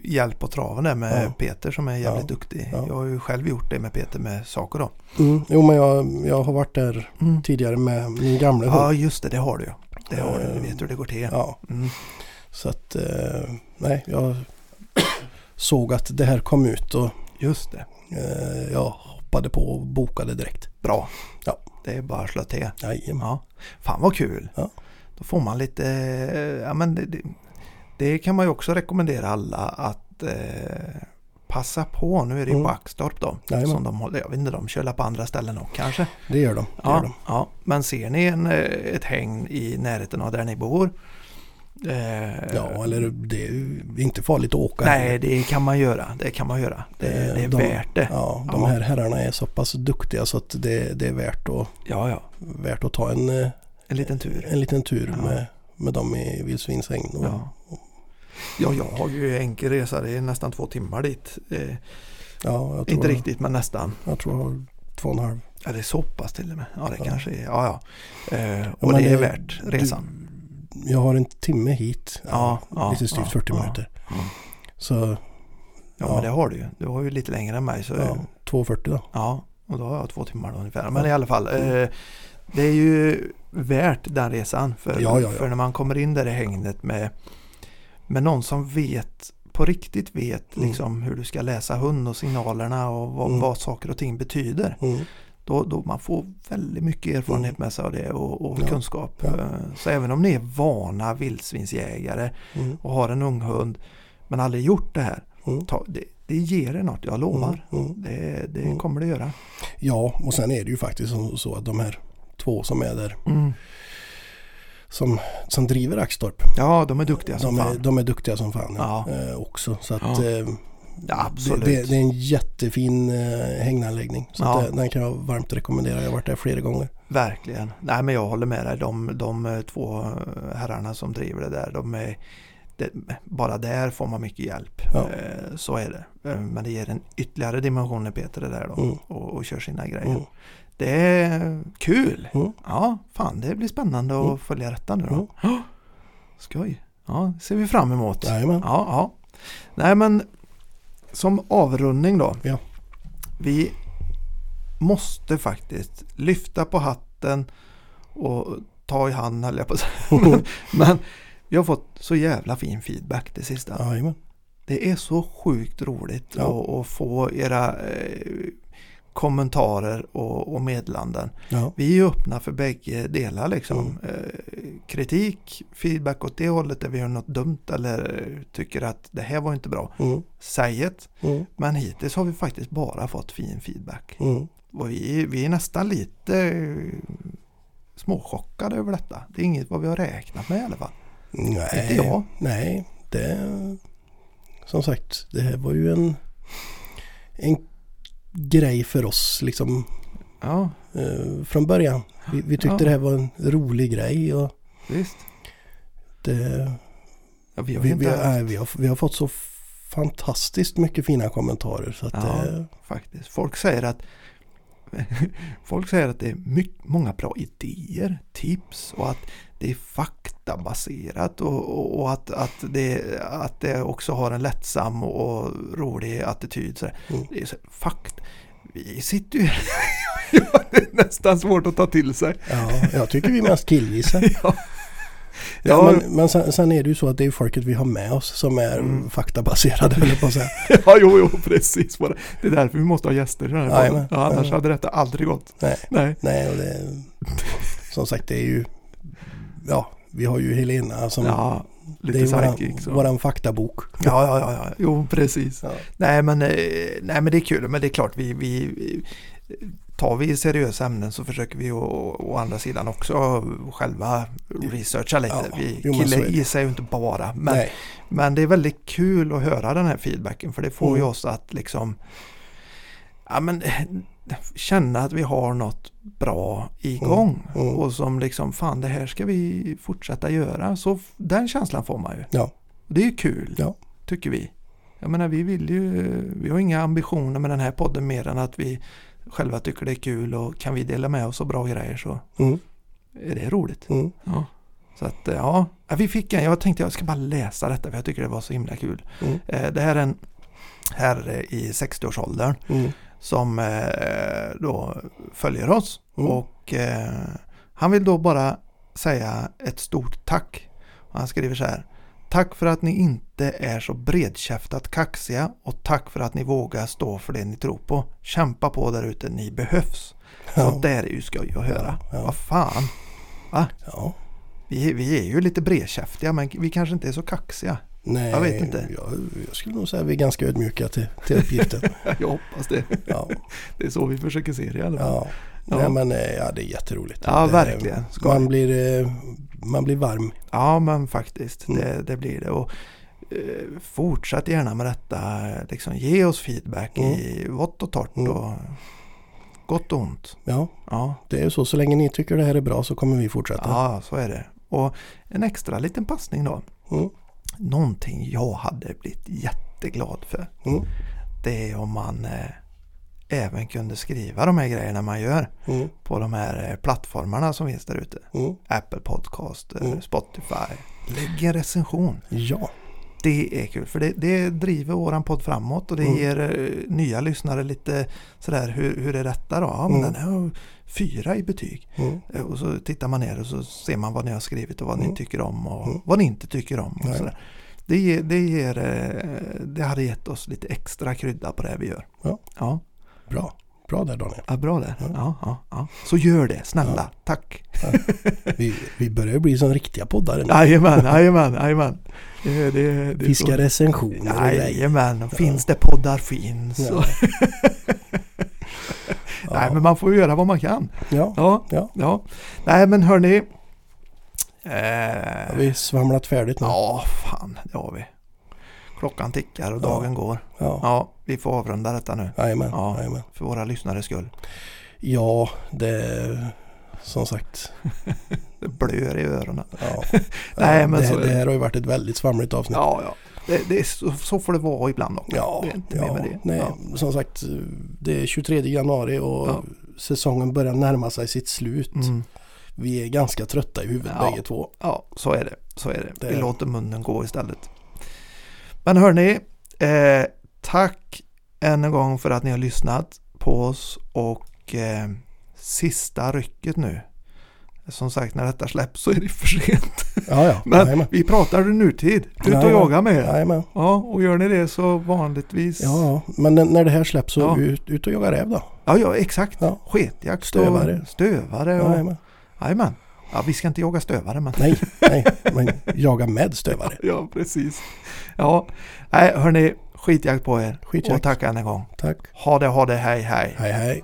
hjälp på traven där med Ja. Peter som är jävligt Ja. duktig. Ja. Jag har ju själv gjort det med Peter med saker då. Mm. Jo men jag, jag har varit där Mm. tidigare med min gamla hund. Ja, just det. Det har du ju. Det har du. Du Eh, vet hur det går till. Ja, Mm. så att eh, nej, jag såg att det här kom ut och Just det. eh, jag hoppade på och bokade direkt. Bra. Ja. Det är bara att slå till. Jajamän. Ja. Fan vad kul. Ja. Då får man lite, eh, ja men det, det, kan man ju också rekommendera alla att eh, passa på. Nu är det ju Mm. på Axtorp då. Jajamän. Som de håller, jag vet inte, de kör på andra ställen också kanske. Det gör de. Det gör Ja, de. ja. Men ser ni en, eh, ett hägn i närheten av där ni bor. Eh, Ja, eller det är inte farligt att åka. Nej, det kan man göra. Det kan man göra. Det, Eh, det är de- värt det. Ja, de Ja. här herrarna är så pass duktiga så att det, det är värt att, Ja, ja. värt att ta en, eh, En liten tur. en liten tur Ja. med, med dem i vildsvinshägn. Ja. Ja, jag har ju enkel resa. Det är nästan två timmar dit. Eh, ja, jag inte riktigt, men nästan. Jag tror jag har två och en halv. Ja, det är så pass till och med. Ja, det Ja. kanske är. Ja, ja. Eh, Ja, och men det är det- värt resan. Du, jag har en timme hit. Ja, ja, lite styvt ja, 40 ja. minuter. Ja. Så Ja, men det har du ju. Du har ju lite längre än mig. Så, ja, ja. 2.40 då. ja. Och då har jag två timmar då ungefär. Men i alla fall. Eh, det är ju värt den resan. För, Ja, ja, ja. för när man kommer in där i hängnet med, med någon som vet på riktigt vet Mm. liksom hur du ska läsa hund och signalerna och vad, Mm. vad saker och ting betyder. Mm. Då, då man får väldigt mycket erfarenhet med sig av det och, och Ja, kunskap. ja. Eh, Så även om ni är vana vildsvinsjägare Mm. och har en ung hund men aldrig gjort det här. Mm. Ta, det, det ger er något, jag lovar. Mm. Mm. Det, det Mm. kommer det göra. Ja, och sen är det ju faktiskt så- att de här två som är där Mm. som, som driver Axtorp. Ja, de är duktiga som De är, fan. de är duktiga som fan ja. Ja. eh, också. Så att, Ja. eh, Ja, absolut. Det, det, det är en jättefin eh, hägnanläggning. Så Ja. det, den kan jag varmt rekommendera. Jag har varit där flera gånger. Verkligen. Nej men jag håller med dig. De, de eh, två herrarna som driver det där. De är, det, bara där får man mycket hjälp. Ja. Eh, Så är det. Eh, Men det ger en ytterligare dimension när Peter är där då Mm. och, och kör sina grejer. Mm. Det är kul. Mm. Ja, fan det blir spännande att Mm. följa detta nu då. Mm. Ja, Skoj. Ja, det ser vi fram emot. Jajamän. Ja, ja. Nej men som avrundning då. Ja. Vi måste faktiskt lyfta på hatten och ta i hand höll jag på att säga. Men vi har fått så jävla fin feedback det sista. Jajamän. Det är så sjukt roligt Ja. att, att få era eh, kommentarer och, och meddelanden. Ja. Vi är öppna för bägge delar liksom. Mm. Eh, kritik, feedback åt det hållet där vi gör något dumt eller tycker att det här var inte bra. Mm. Säg det. Mm. Men hittills har vi faktiskt bara fått fin feedback. Mm. Och vi, vi är nästan lite eh, småchockade över detta. Det är inget vad vi har räknat med i alla fall. Nej. Inte jag. Nej, det... Som sagt, det här var ju en, en grej för oss liksom Ja, eh, från början. Vi, vi tyckte Ja. det här var en rolig grej och visst. det, Ja, vi har vi, vi, nej, vi, har, vi har fått så fantastiskt mycket fina kommentarer. Så att Ja. det, faktiskt. Folk säger att Folk säger att det är mycket, många bra idéer, tips och att det är faktabaserat och, och, och att, att, det, att det också har en lättsam och rolig attityd. Så Mm. Det är så, fakt. Vi sitter ju... Det är nästan svårt att ta till sig. ja, jag tycker vi mest killgissar. Ja, Ja, men men sen, sen är det ju så att det är folket vi har med oss som är Mm. faktabaserade jag på att säga. ja jo, jo, precis. Det är därför vi måste ha gäster i den här. Jajamän. ja, Annars hade detta aldrig gått. Nej, Nej. nej och det, som sagt det är ju, ja, vi har ju Helena som, Ja, det lite är våran, psychic. så. våran faktabok. Ja, ja, ja, ja. jo precis. Ja. Nej, men, eh, nej men det är kul, men det är klart vi vi- tar vi seriösa ämnen så försöker vi å, å andra sidan också själva researcha lite. Ja, vi jo, killar det. gissar ju inte bara, men, Nej, men det är väldigt kul att höra den här feedbacken för det får Mm. ju oss att liksom ja, men, känna att vi har något bra igång Mm, mm. och som liksom fan det här ska vi fortsätta göra. Så den känslan får man ju. Ja. Det är ju kul, Ja. tycker vi. Jag menar vi vill ju, vi har inga ambitioner med den här podden mer än att vi själva tycker det är kul och kan vi dela med oss av bra grejer så mm, är det roligt. mm, Ja. Så att eh, ja, vi fick en, jag tänkte jag ska bara läsa detta för jag tycker det var så himla kul. mm, Eh, Det här är en herre i 60-årsåldern mm, som eh, då följer oss Mm. och eh, han vill då bara säga ett stort tack. Och han skriver så här. Tack för att ni inte är så bredkäftat kaxiga och tack för att ni vågar stå för det ni tror på. Kämpa på där ute, ni behövs. ja, Sånt där är ju skoj att höra. Ja, ja. Vad fan. ja. Vi, vi är ju lite bredkäftiga men vi kanske inte är så kaxiga. Nej, Jag vet inte. Jag, jag skulle nog säga att vi är ganska ödmjuka till, till uppgiften. Jag hoppas det. Ja, Det är så vi försöker se det i alla fall. ja. Ja. Nej, men eh, ja, det är jätteroligt. Ja, det, verkligen. Skoj. Man blir, eh, man blir varm. Ja, men faktiskt. Mm. Det, det blir det. Och, eh, fortsätt gärna med detta. Liksom, ge oss feedback i vått och torrt Mm. och gott och ont. Ja, Ja, det är så. Så länge ni tycker det här är bra så kommer vi fortsätta. ja, så är det. Och en extra liten passning då. Mm, Någonting jag hade blivit jätteglad för. mm, Det är om man eh, även kunde skriva de här grejerna man gör mm, på de här eh, plattformarna som finns där ute. mm. Apple Podcast, Mm. Spotify. Lägg en recension. Ja, Det är kul för det, det driver våran podd framåt och det Mm. ger eh, nya lyssnare lite sådär hur, hur är detta då? Ja men Mm. den har fyra i betyg. Mm. Eh, Och så tittar man ner och så ser man vad ni har skrivit och vad ni Mm. tycker om och Mm. vad ni inte tycker om. Och sådär. Det, ger, det, ger, det hade gett oss lite extra krydda på det vi gör. Ja. Ja, Bra. Bra där Daniel. ja bra det. Ja. Ja, ja, ja. Så gör det, snälla. Tack. Vi, vi börjar bli som riktiga poddare nu. Jajamän, jajamän, jajamän. Det, det, det är Vi så- ska recensioner. Jajamän, finns det poddar finns. Nej men man får ju göra vad man kan. Ja, Ja, ja. ja. Nej men hörni. Eh, Har vi svamlat färdigt nu? ja, fan det har vi. Klockan tickar och Ja. dagen går. Ja. Ja, vi får avrunda detta nu. Jajamän. Ja. Jajamän. För våra lyssnares skull. Ja, det som sagt. Det blöder i öronen. Ja. Nej, men det, så är det. här har ju varit ett väldigt svamligt avsnitt. Ja, ja. Det, det är så, så får det vara ibland också. Ja, är ja. Nej, Ja. som sagt det är 23 januari och Ja. säsongen börjar närma sig sitt slut. Mm. Vi är ganska trötta i huvudet Ja. bägge två. Ja, så är det. Så är det. Det- Vi låter munnen gå istället. Men hörni, eh, tack än en gång för att ni har lyssnat på oss och eh, sista rycket nu. Som sagt, när detta släpps så är det för sent. Ja, ja. Men Jajamän. vi pratar nutid. Ut och jaga med er. Jajamän. Ja, och gör ni det så vanligtvis. Ja, ja. men när det här släpps så Ja. ut, ut och jaga räv då. ja, ja exakt. Ja. Sketjakt Stövare. och stövare. Och, Jajamän. Jajamän. Ja, vi ska inte jaga stövare men. Nej, nej, men jaga med stövare. Ja, precis. Ja, nej hörni, skitjakt på er. Skitjakt. Och tack än en gång. Tack. Ha det, ha det, hej, hej. Hej, hej.